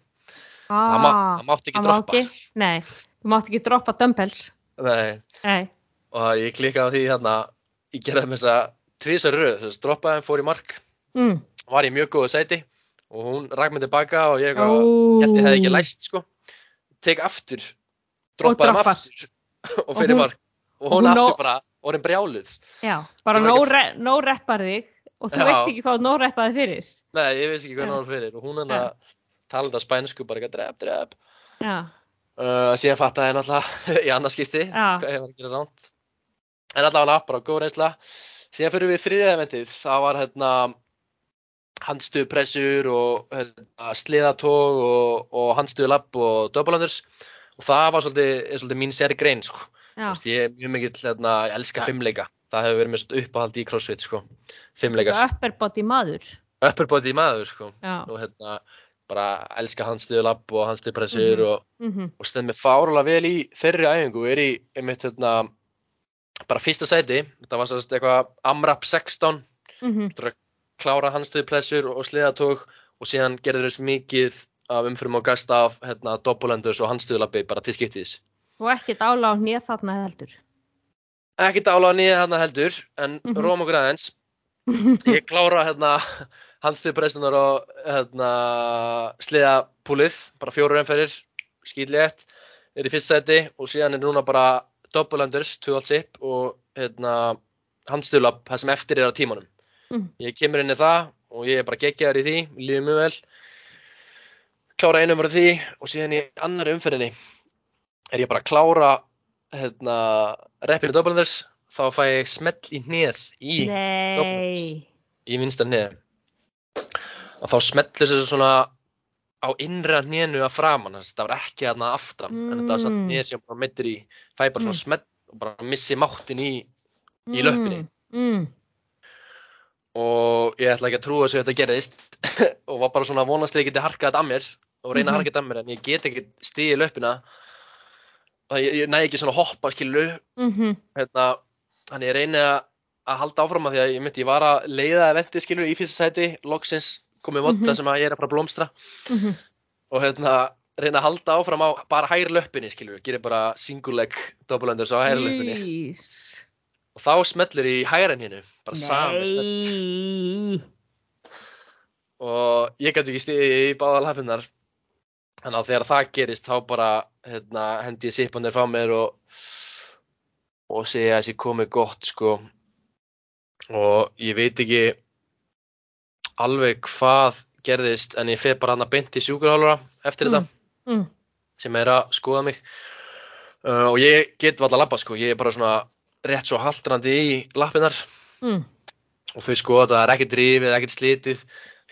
Ah, það, má, það mátti ekki droppa ekki. Nei, þú mátt ekki droppa dumbbells. Nei, Nei. Og ég klikkaði á því hérna ég gerði með þessa tvísar röð. Þess að droppaði hann fór í mark. Mm. var í mjög góðu sæti. Og hún rak mig tilbaka og ég Ó. held ég hefði ekki læst sko. Tek aftur. Droppaði droppar. aftur og Og fyrir hún- mark. Og og hún hún aftur nó- bara orðin brjáluð. Já, bara ekki nóg re, reppar þig og þú Já. veist ekki hvað nóg reppaði fyrir. nei ég veist ekki hún var fyrir. Og hún hann að talandi á spænsku bara eitthvað drep drep. Uh, síðan fattaði ég náttúrulega í annað skipti Já. hvað ég var að gera ránt en allavega bara góð reynsla síðan fyrir við þriðja eventið það var hérna handstuðpressur og hérna, sliðatóg og, og handstuðlapp og double-unders og það var svolítið, svolítið mín sér grein sko. Ég er mjög mikill, hérna, ég elska fimmleika það hefur verið mér svolítið uppáhald í crossfit sko. fimmleikar, Upper body maður. upper body maður sko. Og hérna bara elska handstuðlapp og handstuðpressur Mhm. og, Mm og stend mér fárulega vel í þeirri æfingu er í einmitt hérna bara fyrsta sæti, þetta var sérst eitthvað AMRAP 16 -hmm. klára handstuðpressur og sliðatók og síðan gerður þess mikið af umfyrum og gast af hérna, doppelendurs og handstuðlappi bara til skiptis. Og ekkert ála á hnið þarna heldur. Ekkert álaga nýja hérna heldur, en Mhm. róm okkur aðeins. Ég klára hérna, handstuðpressunar og hérna, sliðapúlið, bara fjóru umferðir, skýtlétt, er í fyrst sæti og síðan er núna bara doppelendurs, tvöald sip og hérna, handstuðlapp, það sem eftir er á tímanum. Mhm. Ég kemur inn í það og ég er bara geggjaður í því, líður mjög vel. Klára einu umferð því og síðan í annari umferðinni er ég bara að klára hérna, reppinu doppelendurs, þá fæ ég smell í hnið í. Nei. í vinstra hnið. Og þá smellir þessu svona á innra hnénu að framan, þess að það var ekki þarna aftan, en þetta var samt Mm. hnið sem bara meittur í, fæ bara svona Mm. smell og bara missi máttin í í löppinni. Mm. og ég ætla ekki að trúa þess að þetta gerðist og var bara svona vonast að ég geti harkað þetta að mér og reyna Mhm. að harka þetta að mér en ég get ekki stigið löppina og ég, ég næ ekki svona að hoppa skilu Mm hérna, þannig ég reyni að, að halda áfram að því að ég myndi ég var að leiða eventi skilu í fyrsta sæti loksins komið vodda Mhm. sem að ég er að fara að blómstra. -hmm. og hérna reyna að halda áfram á bara hægri löppinni skilu, gerir bara single leg double unders á hægri löppinni. Ís. og þá smellur í hægri hinu bara sami smell og ég gæti ekki stiðið í báða lafinnar þannig að þegar það gerist þá bara hérna, hendi ég sippanir frá mér og og segja að þessi komið gott sko. Og ég veit ekki alveg hvað gerðist en ég feð bara hann að beint í sjúkurhálfara eftir þetta Mm. sem er að skoða mig uh, og ég get valla að labba sko ég er bara svona rétt svo haldrandi í lappinnar Mm. og þau skoða þetta, það er ekkert rifið, ekkert slitið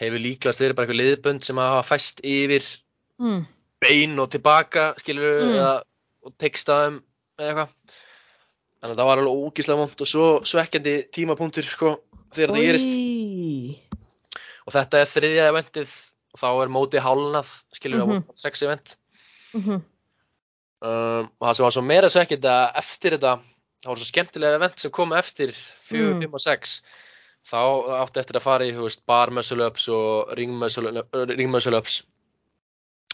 hefur líklast verið bara eitthvað liðbönd sem hafa fæst yfir Mm. bein og tilbaka skilur Mm. eða, og tekstaðum eða eitthvað þannig að það var alveg ógíslega vond og svo svekkjandi tímapunktur sko þegar það gerist. Og þetta er þriðja eventið og þá er mótið hálnað skilur mm Mhm. -hmm. á sex event Mhm. um, og það sem var svo meira svekkjandi að eftir þetta það voru svo skemmtilega event sem kom eftir 4, Mm. 5 og 6 þá átti eftir að fara í veist, bar muscle ups og ring muscle, ring muscle ups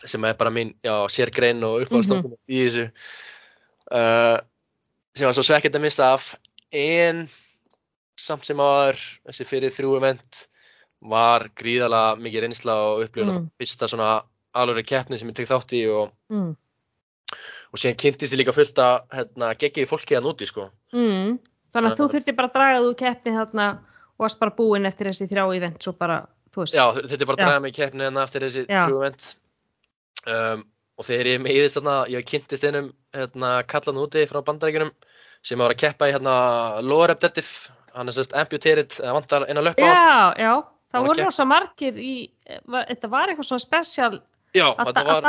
sem er bara mín sérgrein og uppáðstofnum í þessu uh, sem var svo svekkjandi að missa af en samt sem þessi fyrir þrjú event var gríðalega mikið reynsla og upplifun Mm. fyrsta svona alveg keppni sem ég tek þátt í og, Mm. og síðan kynntist ég líka fullt að hérna, geggi fólki að núti sko Mm. Þannig að þú þurftir bara að draga þú keppni þarna og varst bara búinn eftir þessi þrjá event svo bara, þú veist. Já, er bara að draga mig keppni hérna eftir þessi þrjú event um, og þegar ég meiðist þarna, ég kynntist einum hérna, kallan úti frá bandaríkjunum sem var að keppa í hérna lower abductive, hann er sérst amputated, það vantar eina löp á hann. Já, já. Það voru rosa margir í, var, þetta var eitthvað svona special Já, ad þetta var,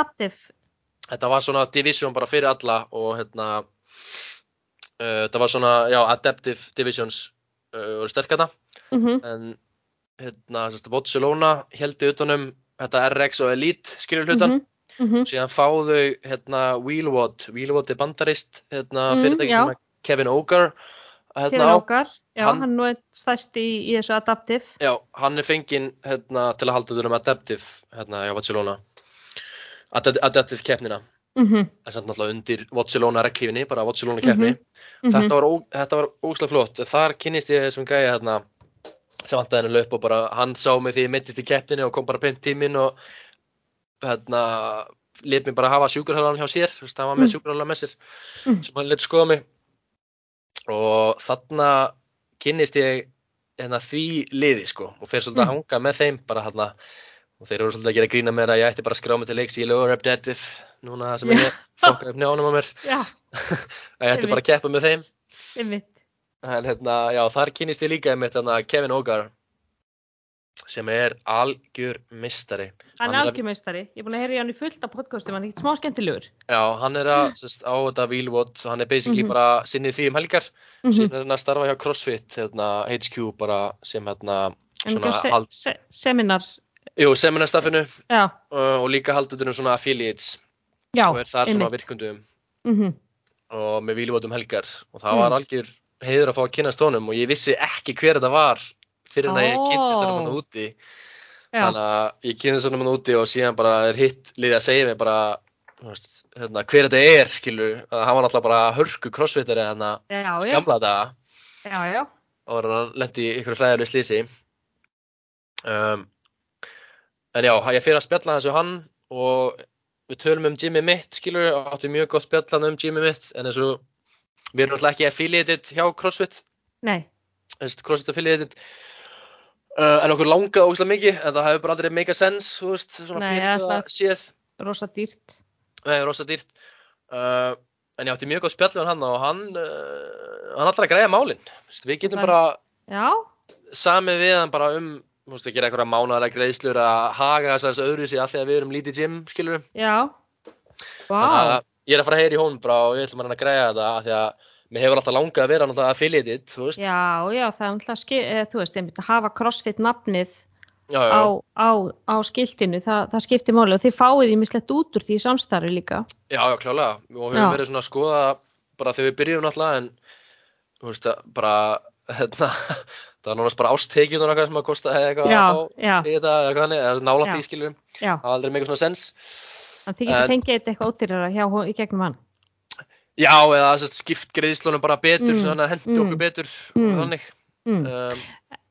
þetta svona division bara fyrir alla og hérna uh, þetta var svona, já, adaptive divisions uh, voru sterk hérna. Mm en hérna, sérst, Barcelona heldi utanum þetta RX og Elite skilur hlutan Mm -hmm. síðan fáðu hérna Wheelwood, Wheelwood er bandarist hérna Mm, sem að Kevin Ogar hérna Ogar, já, Hann- hann, nú er stæst í, í þessu adaptive. já, hann er fenginn hérna til að halda þetta um Adaptive hérna hjá Barcelona Ad Adaptive keppnina Mm -hmm. það er samt náttúrulega undir Barcelona reglífinni, bara Barcelona keppni Mhm. þetta var, var óslega flott þar kynnist ég þessum gæja hérna sem vantaði henni löp og bara hann sá mig því ég meittist í keppninu og kom bara beint tíminn og hérna let mér bara hafa sjúkurhælan hjá sér hann var með Mm. sjúkurhælan með sér Mm. sem hann let skoða mig og þarna kynnist ég hérna því liði sko. Og fer svolítið að Mm. hanga með þeim bara hérna og þeir eru svolítið að gera grína mér að ég ætti bara að skrá mig til leiks í repetitive núna sem Já. ég. Fokka upp njánum á mér. Að ég ætti bara að keppa með þeim. En hérna, já, þar kynist ég líka einmitt hérna Kevin Ogar sem er algjör mistari. Hann er er að- algjörmeistari. Ég er búin að heyra í hann í fullt af podcastum, hann er ekkert smá skemmtilegur. Já, hann er að, sérst, á þetta Wheelwood, hann er basically Mhm. bara sinnið því um helgar, Mm síðan er hann að starfa hjá CrossFit, hérna, HQ bara sem hérna, svona se hald, se seminar, jú, seminarstaffinu uh, og líka haldið um svona affiliates já, og er þar svona virkundum Mm -hmm. og með Wheelwood um helgar og það Mm. var algjör heiður að fá að kynast honum og ég vissi ekki hver þetta var fyrir en að ég kynntist hann Ó. úti. Já, Þannig að ég kynði svona mann úti og síðan bara er hitt liðið að segja mér bara veist, hérna, hver þetta er, skilu að hann var náttúrulega bara hörku crossfittari en að gamla já. og hann lendi í ykkur hræðarlega slísi um, en já, ég fyrir að spjalla þessu hann og við tölum um Jimmy mitt, skilur og áttum mjög gott spjallan um Jimmy mitt en eins og við erum náttúrulega ekki affiliated hjá CrossFit Nei, CrossFit affiliated uh, en okkur langaði ógæslega mikið en það hefur bara aldrei mega sense, þú veist, svona Nei, það- séð rosa dýrt. Er rosa dýrt. Uh, en ég átti mjög góð spjall við hann og hann, uh, hann ætlar að græða málinn. Við getum bara Já, samið við hann bara um, þú veist, að gera eitthvað mánaðalega greiðslur að haga þess aðeins öðru sig af því að við erum lítið gym, skilur við. já. Þannig Vá, að ég er að fara að heyra í honum bara og við ætlum að hann að græða þetta af því að mér hefur alltaf langað að vera náttúrulega affiliated, þú veist. Já, já, það er alltaf, þú veist, einmitt að hafa CrossFit nafnið já, já. á, á, á skiltinu, það, það skiptir máli og þið fáið ímislegt út úr því samstarfi líka. Já, já, klálega. Og Já. höfum verið svona að skoða bara þegar við byrjum náttúrulega en þú veist að bara hérna, það var náttúrulega bara ástekjun og eitthvað sem að kosta eitthvað að fá í þetta eða hvað þannig, eða nála því skiljum. Það var aldrei eitthvað svona sens. að þið getur En- fengið þetta eitthvað ódýrara hjá hon- í gegnum hann. Já, eða sérst, skipt greiðslunum bara betur, Mm, svona hendi mm, okkur betur mm. og þannig. Mm. Um,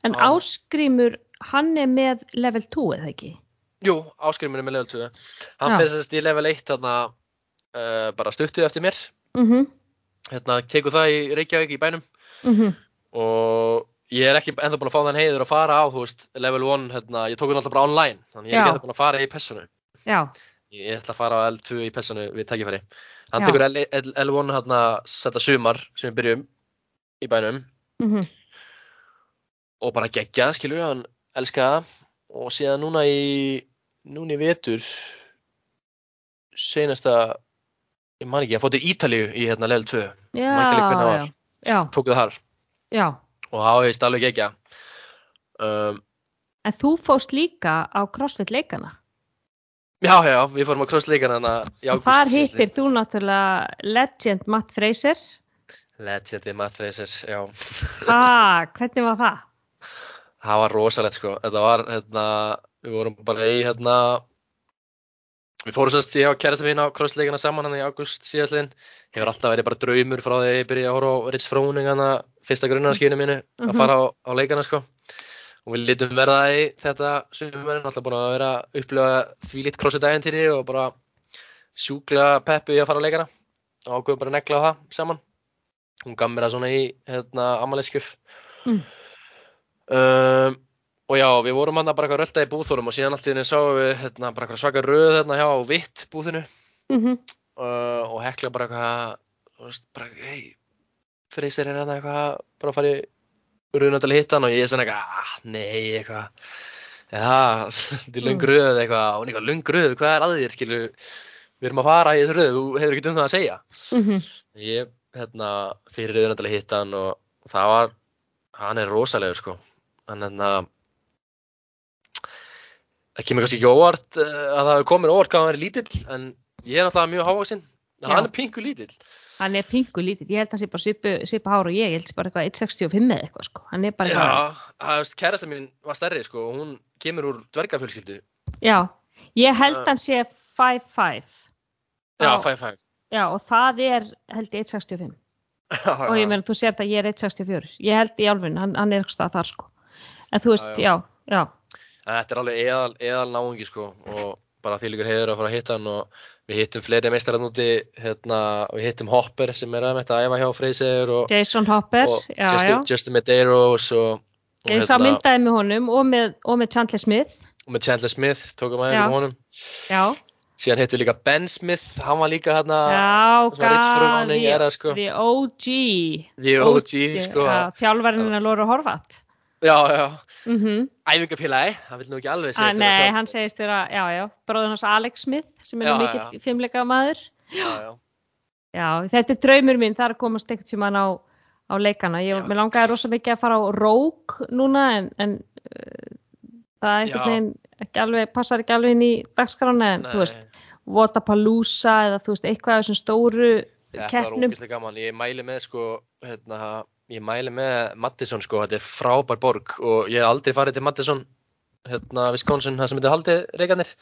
En á- Ásgrímur, hann er með level 2 eða ekki? jú, áskriminu með level 2. Hann sérst í level 1 þarna uh, bara stuttu eftir mér. Mhm, Hérna, tekur það í Reykjavík í bænum. mhm, og ég er ekki ennþá búin að fá þann heiður að fara á þú veist, level 1, hérna, ég tók þetta alltaf bara online þannig ég er ekki ennþá búin að fara í personu já, ég ætla að fara á L2 í personu við tækifæri. Hann tekur L, L, L1 hérna þetta sumar sem við byrjum í bænum. Mhm, og bara gegja, skilur hann elska það. Og síðan núna í núna í vetur seinasta ég man ekki, ég fótt í Ítalíu í hérna level 2 já, ekki já, já, tók það þar. Já. og það hefist alveg gegja um, En þú fóst líka á CrossFit leikana. Já, já, við fórum að crossleikana hana í Og ágúst. þar hittir þú náttúrulega legend Matt Fraser. Legendi Matt Frasers, já. Ha, hvernig var það? Það var rosalegt, sko. Þetta var, hérna, við vorum bara í, hérna, við fórum sérst ég og kærasta mín á crossleikana saman hann í ágúst síðastliðin. Hefur alltaf verið bara draumur frá því að ég byrja að horfa á Ritz Froning hana, fyrsta grunnarskinu mínu, Mhm. að fara á, á leikana, sko. Og við litum verða í þetta sumurinn, alltaf búin að vera að upplifa því litt crossfit ægentýri og bara sjúklega peppu í að fara á leikana. Og ákveðum bara að negla á það saman. Hún gaf mér það svona í hérna, ammæliskjöf. Mm. Um, og já, við vorum hann bara eitthvað rölda í búþórum og síðan allt í henni sáum við hérna, bara eitthvað svaka röð hérna hjá vitt búðinu Mm uh, og hekla bara eitthvað, þú veist, bara, hei, Freysir er hérna eitthvað, bara að fara í rauðnöndali hittan og ég er svona eitthvað, ah, nei, eitthvað, já, þetta er löng Mm. eitthvað, og hún eitthvað, löng röð, hvað er að þér, skilu, við erum að fara í þessu röð, þú hefur ekkert um það að segja. -hmm. Ég, hérna, fyrir rauðnöndali hittan og það var, hann er rosalegur, sko, hann hérna, það kemur kannski ekki óvart uh, að það hefur komið óvart hvað hann er lítill, en ég er náttúrulega mjög Já. hann er pingu lítill. Hann er pingu lítill, ég held að hann sé bara svipu, svipu hár og ég, ég held að sé bara eitthvað 1.65 eða eitthvað sko, hann er bara eitthvað, Já, það veist, kærasta mín var stærri, sko, og hún kemur úr dvergafjölskyldu. já, ég held að hann sé 5'5, Já, Já. 5'5. já og það er held ég 1.65 Já, og ég menn þú sér þetta ég er 1.64, ég held í álfinn, hann, hann er eitthvað þar sko, en þú veist, já, Já, já, Þetta er alveg eðal, eðal náungi, sko, og bara því líkur heiður að fara að hitta hann og við hittum fleiri meistarann úti, hérna, við hittum Hopper sem er að metta að æfa hjá Freyser og, Jason Hopper, og já, Justin, já, Justin Medeiros og, og, ég sá myndaði með honum og með, og með Chandler Smith, og með Chandler Smith, tókum Já. aðeins með honum. já, Síðan hittum við líka Ben Smith, hann var líka hérna, já, svona Ritz Froning the, er það, sko. the OG, The OG, sko. já, þjálfarinn er Lóra Horvat, Já, já. mhm, Æfingapélagi, hann vil nú ekki alveg Ah, segja nei, hann segist vera, já, já, bróður hans Alex Smith sem er mikill fimmleika maður. Já, já. Þetta er draumur minn, það er að komast eitthvað tímann á, á leikana. Ég, Já. langaði rosa mikið að fara á rók núna en, en uh, það er einhvern Já. veginn ekki alveg, passar ekki alveg inn í dagskrána en þú veist, Nei. Wotapalooza eða þú veist, eitthvað af þessum stóru Þetta var keppnum. ógeðslega gaman, ég mæli með sko, hérna, ég mæli með Mattisson sko, þetta er frábær borg og ég hef aldrei farið til Mattisson, hérna, Wisconsin, það sem þetta haldið reikarnir,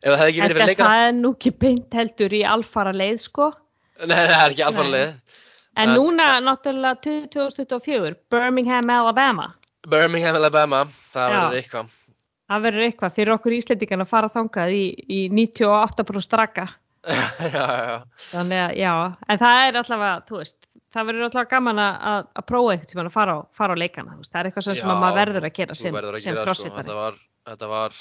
ef það hefði ekki verið fyrir leikana. það er nú ekki beint heldur í alfara leið sko. Nei, það er ekki alfara leið. En En- núna náttúrulega 2024, Birmingham, Alabama. Birmingham, Alabama, það verður eitthvað. Það verður eitthvað fyrir okkur Íslendingan að fara þangað í, í 98% straka. já, já, já. Þannig að, já, en það er allavega, þú veist, það verður allavega gaman að, að- prófa eitthvað tímann að fara á, fara á leikana, það er eitthvað sem, sem Já, að maður verður að gera sem, að sem gera, sko, crossfitari. þetta var, þetta var,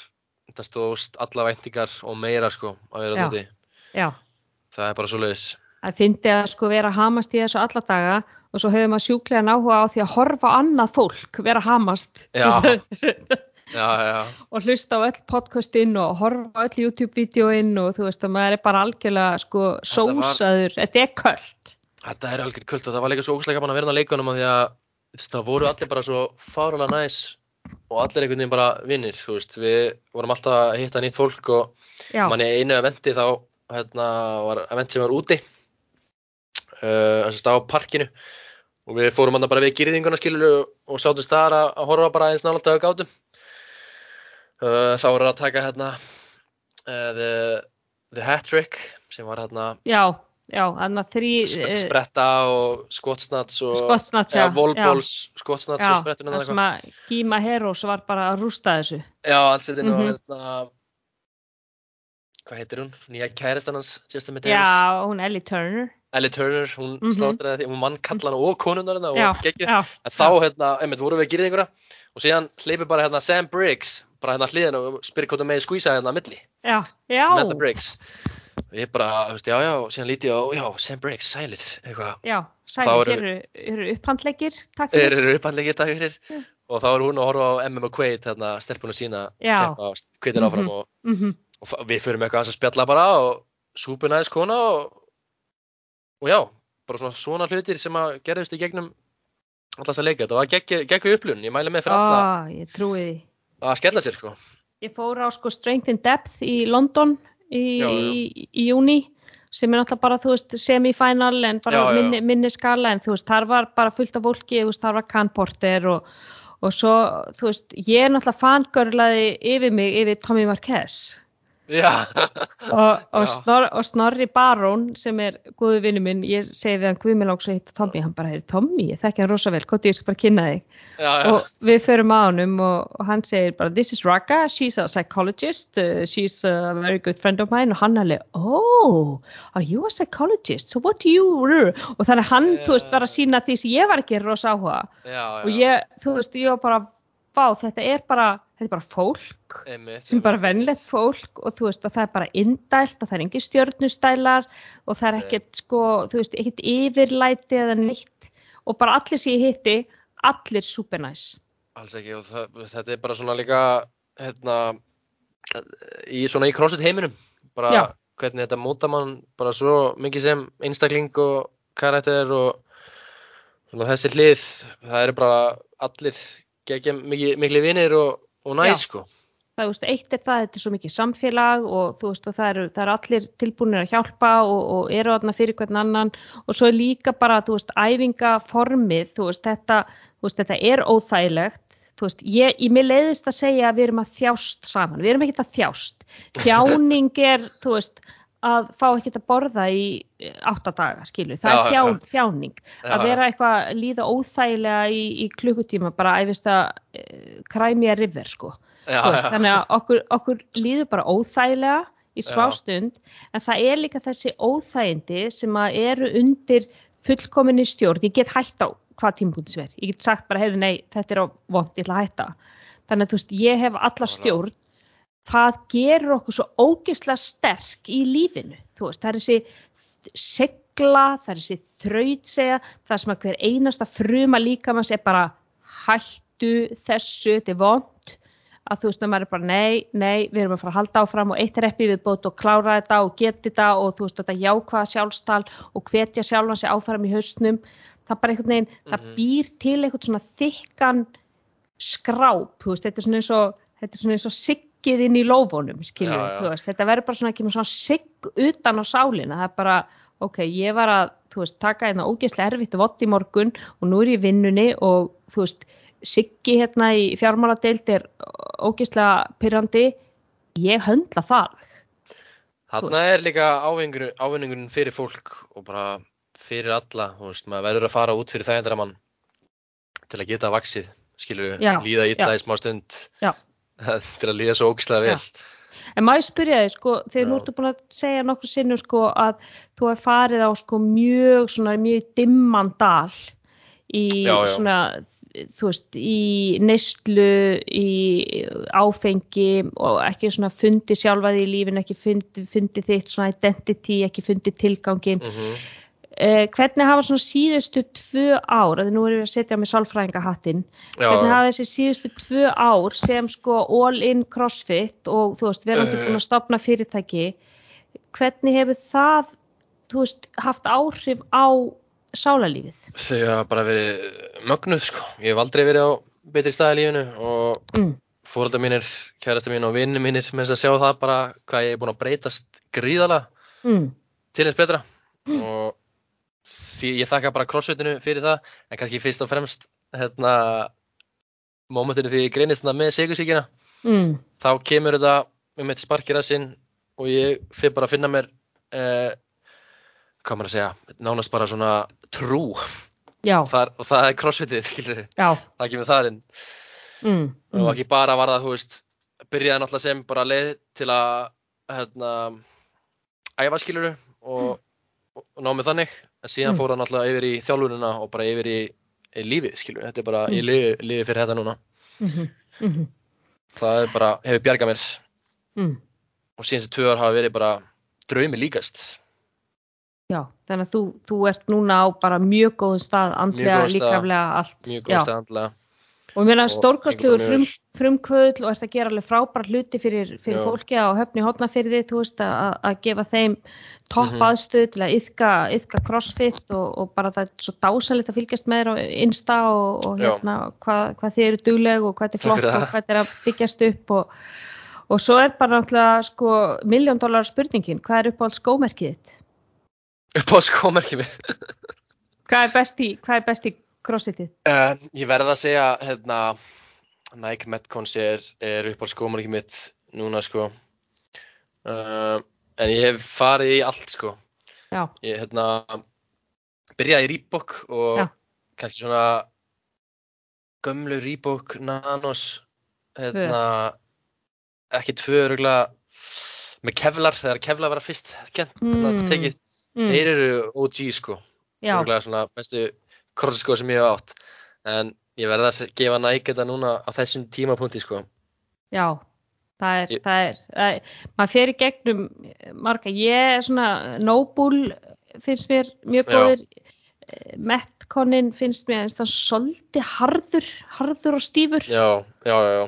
þetta stóðst alla væntingar og meira sko, að vera. Já, Það er bara svo leiðis. það fyndi að sko vera hamast í þessu alla daga og svo hefur maður sjúklega áhuga á því að horfa annað fólk vera hamast Já. Já, já, og hlusta á öll podcastinn og horfa á öll YouTube-vídeóinn og þú veist að maður er bara algjörlega sko Þetta var- sósaður, þetta er köld. Þetta er algjör kult og það var líka svo ógæslega gaman að vera inn á leikunum af því að það voru allir bara svo fárulega næs og allir einhvern veginn bara vinnir, þú veist, við vorum alltaf að hitta nýtt fólk og Já, mann í einu eventi þá hérna, var event sem var úti uh, þess að á parkinu. Og við fórum hann bara við gyrðinguna skilur og sátum staðar að, að horfa bara eins nálægt að gátum. Uh, þá voru að taka hérna uh, the, the hat trick sem var hérna já, já, þannig að þrý eh, spretta og skottsnats og Skottsnats, eða já, volbóls skottsnats já, og spretturinn það sem að Gíma Heros var bara að rústa þessu. Já, allsittin Mhm. og hérna hvað heitir hún? Nýja kærastan hans Justin Medeiros Já, hún Ellie Turner. Ellie Turner, hún mm Mhm. slátraði því, hún mann kallana og konunnar hérna Já, og geggju. já, En þá, hérna, einmitt, vorum við að gera einhverja og síðan hleypur bara hérna Sam Briggs, bara hérna hliðin og spyrir hvort það með skvísa hérna að milli, já, já, ég bara, þú veist, já, já, og síðan líti ég á, já, Sam Briggs, sælir, eitthvað. já, Þá sæli, erum hér eru, eru upphandleggir, takk fyrir. eru upphandlegið dag fyrir. Og þá er hún að horfa á MM og Quaid, hérna, stelpunum sína, Quaid er áfram Mhm. og, Mm og fa- við förum eitthvað að spjalla bara og súpunæðis kona og, og já, bara svona, svona hlutir sem að gerðist í gegnum alltaf að leika. Þetta var geggju geggju upplun, ég mæli með fyrir alla Á, ég trúi því. að skella sér, sko. Ég fór á sko Strength in Depth í London í, Já, já. í, í júni sem er náttúrulega bara, þú veist, semifinal en bara Já, minni, minni skala en þú veist, þar var bara fullt af fólki, þú veist, þar var Can Porter og, og svo, þú veist, ég náttúrulega fangörlaði yfir mig yfir Tommy Marquez og, og, snor, og Snorri Barón sem er góðu vinnu minn, ég segi við hann Guðmil áks að hitta Tommy, hann bara, heyri Tommy, ég þekki hann rosa vel, hvað ég skal bara kynna þig. Já, já. og við förum á honum og, og hann segir bara this is Raka, she's a psychologist. Uh, she's a very good friend of mine. Og hann alveg, oh are you a psychologist, so what do you og þannig hann, Já. þú veist, var að sína því sem ég var ekki rosa áhuga. Já, já. og ég, þú veist, ég var bara vá, þetta er bara, þetta er bara fólk Einmitt, sem er bara einmitt. vennlegt fólk og þú veist að það er bara indælt og það er engin stjörnustælar og það er ekkert sko, þú veist, ekkert yfirlæti eða neitt og bara allir sem ég hitti, allir supernæs. Alls ekki og það, þetta er bara svona líka hérna í svona í crossfit heiminum bara Já. hvernig þetta móta mann bara svo mikið sem einstakling og karakter og svona þessi hlið það eru bara allir geggja mikið, vinir og, og Já. sko. Það, veist, eitt er það, þetta er svo mikið samfélag og veist, og það eru, það eru allir tilbúinir að hjálpa og, og eru þarna fyrir hvern annan. Og svo er líka bara, veist, æfingaformið, þetta, þetta er óþægilegt, veist, ég, ég mér leiðist að segja að við erum að þjást saman, við erum ekkert að þjást, þjáning er, þú veist, að fá ekkert að borða í eh, átta daga, skilur, það Já, er þjá, já. þjáning, Já, að vera eitthvað að líða óþægilega í, í klukkutíma, bara æfist að uh, kræmja river, sko. Já, þannig að okkur, okkur líður bara óþægilega í smá stund en það er líka þessi óþægindi sem að eru undir fullkominni stjórn, ég get hætt á hvað tímpunktis verð, ég get sagt bara heyrðu nei, þetta er á vond, ég ætla að hætta. Þannig að þú veist, ég hef alla stjórn það gerur okkur svo ógeðslega sterk í lífinu, þú veist, það er þessi segla, það er þessi þrautsega, það sem að hver einasta fruma líka maður sé bara hættu þessu, þetta er vond að þú veist að maður er bara nei, nei, við erum að fara að halda áfram og eitt reppi við bótt og klára þetta og geta þetta og þú veist þetta jákvæða sjálfstal og hvetja sjálfan sig áfram í hausnum. Það bara einhvern veginn, það Mhm. býr til einhvern svona þykkan skráp, þú veist, þetta er svona eins og þetta er svona eins og siggið inn í lófunum þetta verður bara svona kemur svona sigg utan á sálina. Það er bara, ok, ég var að veist, taka hérna ógeðslega erfitt vott í morgun og nú er ég vinnunni og þú veist, siggi hérna í fjármáladeild er ógeðslega pyrrandi ég höndla það Þarna er líka ávinningurinn fyrir fólk og bara fyrir alla, þú veist, maður verður að fara út fyrir þægindara mann til að geta vaksið, skilur Já, líða já. í smá stund. Já. Til að líða svo ógislega vel. En maður spyrja þig, sko, þegar nú ertu búin að segja nokkur sinnum, sko, að þú hef farið á, sko, mjög, svona, mjög dimman dal í, Já, já. svona, þú veist, í neyslu, í áfengi og ekki svona fundi sjálfaði í lífinu, ekki fundi, fundi þitt svona identity, ekki fundi tilgangin. Mm Eh, hvernig hafa svona síðustu tvö ár, að nú erum við að setja með sálfræðingahattinn, hvernig hafa þessi síðustu tvö ár sem sko all-in crossfit og þú veist, verandi Eh. búin að stopna fyrirtæki hvernig hefur það þú veist, haft áhrif á sálarlífið? Þau hafa bara verið mögnuð sko. Ég hef aldrei verið á betri staði lífinu og Mm. fóröldar mínir, kærasta mín og vinni mínir með þess að sjá það bara hvað ég er búin að breytast gríðalega Mm. til eins betra og því ég þakka bara crossfitinu fyrir það en kannski fyrst og fremst hérna mómentinu því ég greinist með sigursíkina Mm. þá kemur þetta með mitt sparkir að sinn og ég fyrir bara að finna mér eh, hvað maður að segja nánast bara svona trú. Þar, og það er crossfitið, það kemur þar inn. Mm. og Mm. ekki bara var það, byrjaði náttúrulega sem bara leið til að hérna æfa skiluru og, og, og ná með þannig en síðan Mm. fór það náttúrulega yfir í þjálfunina og bara yfir í, í lífið skiluru, þetta er bara, Mm. ég lifi, lifi fyrir þetta núna Mhm. Mhm. það er bara, hefur bjargað mér Mm. og síðan þessi tvö ár hafa verið bara draumi líkast Já, þannig að þú, þú ert núna á bara mjög góðum stað, andlega, góðum stað, líkaflega, allt. mjög Já. góð staðandlega Og mér gengur bara frum, frumkvöðl og ert að gera alveg frábæra hluti fyrir, fyrir fólki á höfni hotnafyrði, þú veist, að, að gefa þeim topp Mhm. aðstöð til að yðka, yðka crossfit og, og bara það er svo dásalegt að fylgjast með þér á Insta og, og hérna hvað, hvað þið eru dugleg og hvað þið er flott og hvað þið er að byggjast upp og, og svo er bara náttúrulega sko miljón dólar spurningin, hvað er upp á alls skómerkið upp á skómerkið Hvað er best í, hvað er best í crossfitið? Uh, ég verði að segja, hérna, Nike Metcons er, er upp á skómarki mitt núna, sko. Uh, en ég hef farið í allt, sko. Já, Ég, hérna, byrjaði í Reebok og Já. kannski svona gömlu Reebok Nanos, hérna, ekki tvö öruglega með kevlar, þegar kevlar var að fyrst kent, Mm. tekið. mm, Þeir eru OG, sko. Örugglega svona bestu crossfit sem ég hef átt. En ég verði að gefa Nike þetta núna á þessum tímapunkti sko. Já. Það er, Ég- það er, það er, maður fer í gegnum marga, ég er svona Noble finnst mér mjög Eh, Metconin finnst mér einst það svolítið harður, harður og stífur. Já, já, já, já,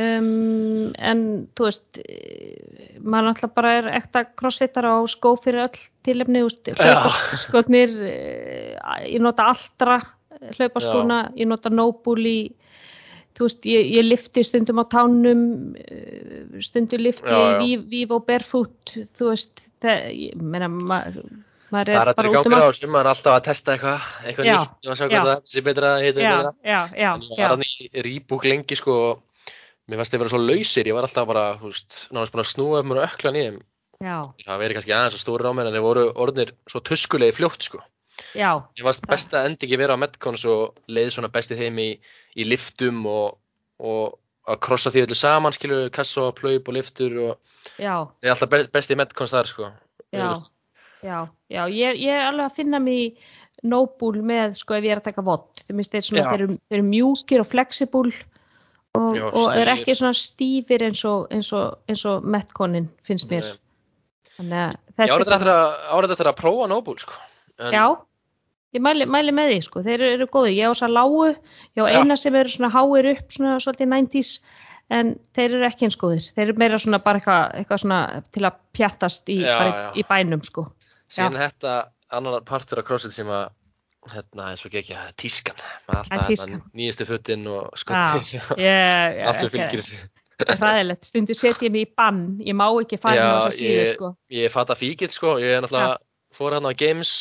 um, en þú veist eh, maður náttúrulega bara er ekta crossfitar á skó fyrir öll tilefni Já. skotnir ég nota Altra hlaupaskóna, ég nota í þú veist, ég, ég lifti stundum á tánum eh, stundum lifti Já, já. vív, vív og barefoot þú veist, það, ég meina maður það er að út um gangur á þessu, maður er alltaf að testa eitthvað eitthvað nýtt og að sjá já. hvað það er já, betra já, já, en ég var hann í Reebok lengi sko og mér fannst þeir vera svo lausir, ég var alltaf bara þú veist, náttúrulega búin að snúa upp mér og ökla nýjum já, það verið kannski aðeins að stóri á mér en þeir voru orðnir svo tuskulegi fljótt sko. Já, Ég varst besta endingi vera á Metcons og leið svona besti þeim í, í liftum og, og að krossa því öllu saman, skilur, kassa og plöyp og liftur og já, það er alltaf be besti í Metcons þar, sko. já, já, já, ég, ég er alveg að finna mig í Noble með, sko, ef ég er að taka vott, þeir, eru, mjúkir og flexible og, Já, og er ekki svona stífir eins og, eins og, eins og Metconin finnst mér, Ég þetta árið eftir að, prófa Noble, sko. En, já, ég mæli, mæli með því, sko, þeir eru, góði, ég á þess að lágu, ég á Já. eina sem eru svona háir upp, svona svolítið 90s, en þeir eru ekki eins góðir, þeir eru meira svona bara eitthvað, eitthvað svona til að pjattast í, Já, bara já. í, bænum, sko. Síðan þetta annar partur af CrossFit sem að, hérna, eins og ekki ekki, tískan. Er alltaf hérna, nýjustu fötin og ég, Aftur þessi. ræðilegt, stundu set ég mig í bann ég má ekki fara á Já, þessa síðu sko. Ég fatt að fíkið, sko. Ég er náttúrulega, fór hérna á Games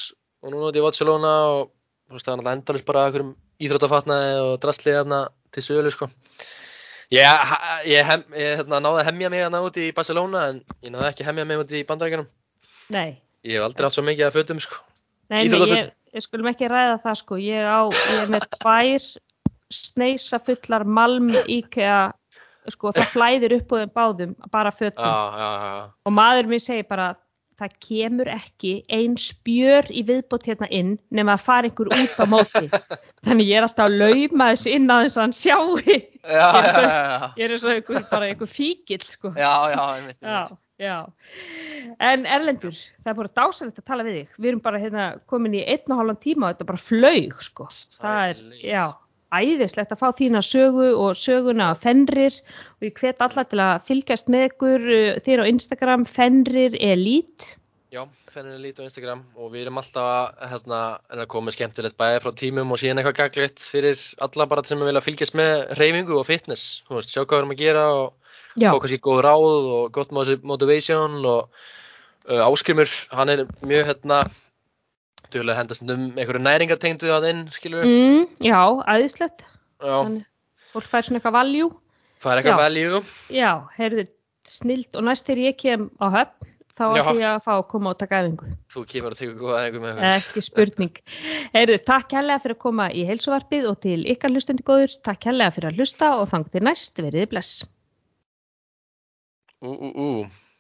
og núna út í Barcelona og þú veist, það er náttúrulega endalist bara einhverjum íþróttafatnaði og drastlið hérna til sölu, sko. Ég, ég, hem, ég hérna, náði að hemja mig hérna út í Barcelona en ég náði ekki að hemja mig út í bandarækjunum. nei, Ég hef aldrei átt svo mikið að fötum, sko. nei, ég, ég skulum ekki ræða það sko. Ég, á, ég er með tvær sneisa fullar malm íkja sko það flæðir upp á þeim báðum bara fötum. Já, já, já. og maður minn segir bara það kemur ekki ein spjör í viðbót hérna inn nema að fara einhver út á móti. Þannig ég er alltaf að lauma þessu inn að þess að hann sjáu Já, Ég er ég er eins og einhver, bara einhver fíkil sko. Já, já, einmitt. Já, já. En Erlendur, það er bara dásalegt að tala við þig. Við erum bara hérna komin í einn og hálfan tíma og þetta bara flaug, sko. Það er, já, æðislegt að fá þína sögu og söguna af Fenrir og ég hvet alla til að fylgjast með ykkur uh, þér á Instagram, Fenrir Elite. Já, fenninu lít á Instagram og við erum alltaf að, hérna, að koma með skemmtilegt bæði frá tímum og síðan eitthvað gaglitt fyrir alla bara sem vilja fylgjast með reyfingu og fitness, þú veist, sjá hvað við erum að gera og Já, fá kannski góð ráð og gott motiv- motivation og uh, Áskrimur, hann er mjög hérna duðlega hendast um einhverju næringatengdu að inn, skilur mm, já, Þannig, fólk fær svona eitthvað valjú. er eitthvað value Já, heyrðu, snild og næst þegar ég kem á höfn, þá ætlum ég að fá að koma og taka æfingu. Þú kemur að tegja góða einhver með Ekki spurning. Heyrðu, takk hérlega fyrir að koma í heilsuvarpið og til ykkar hlustundi góður. Takk hérlega fyrir að hlusta og þangt til næst verið bless. Ú, ú, ú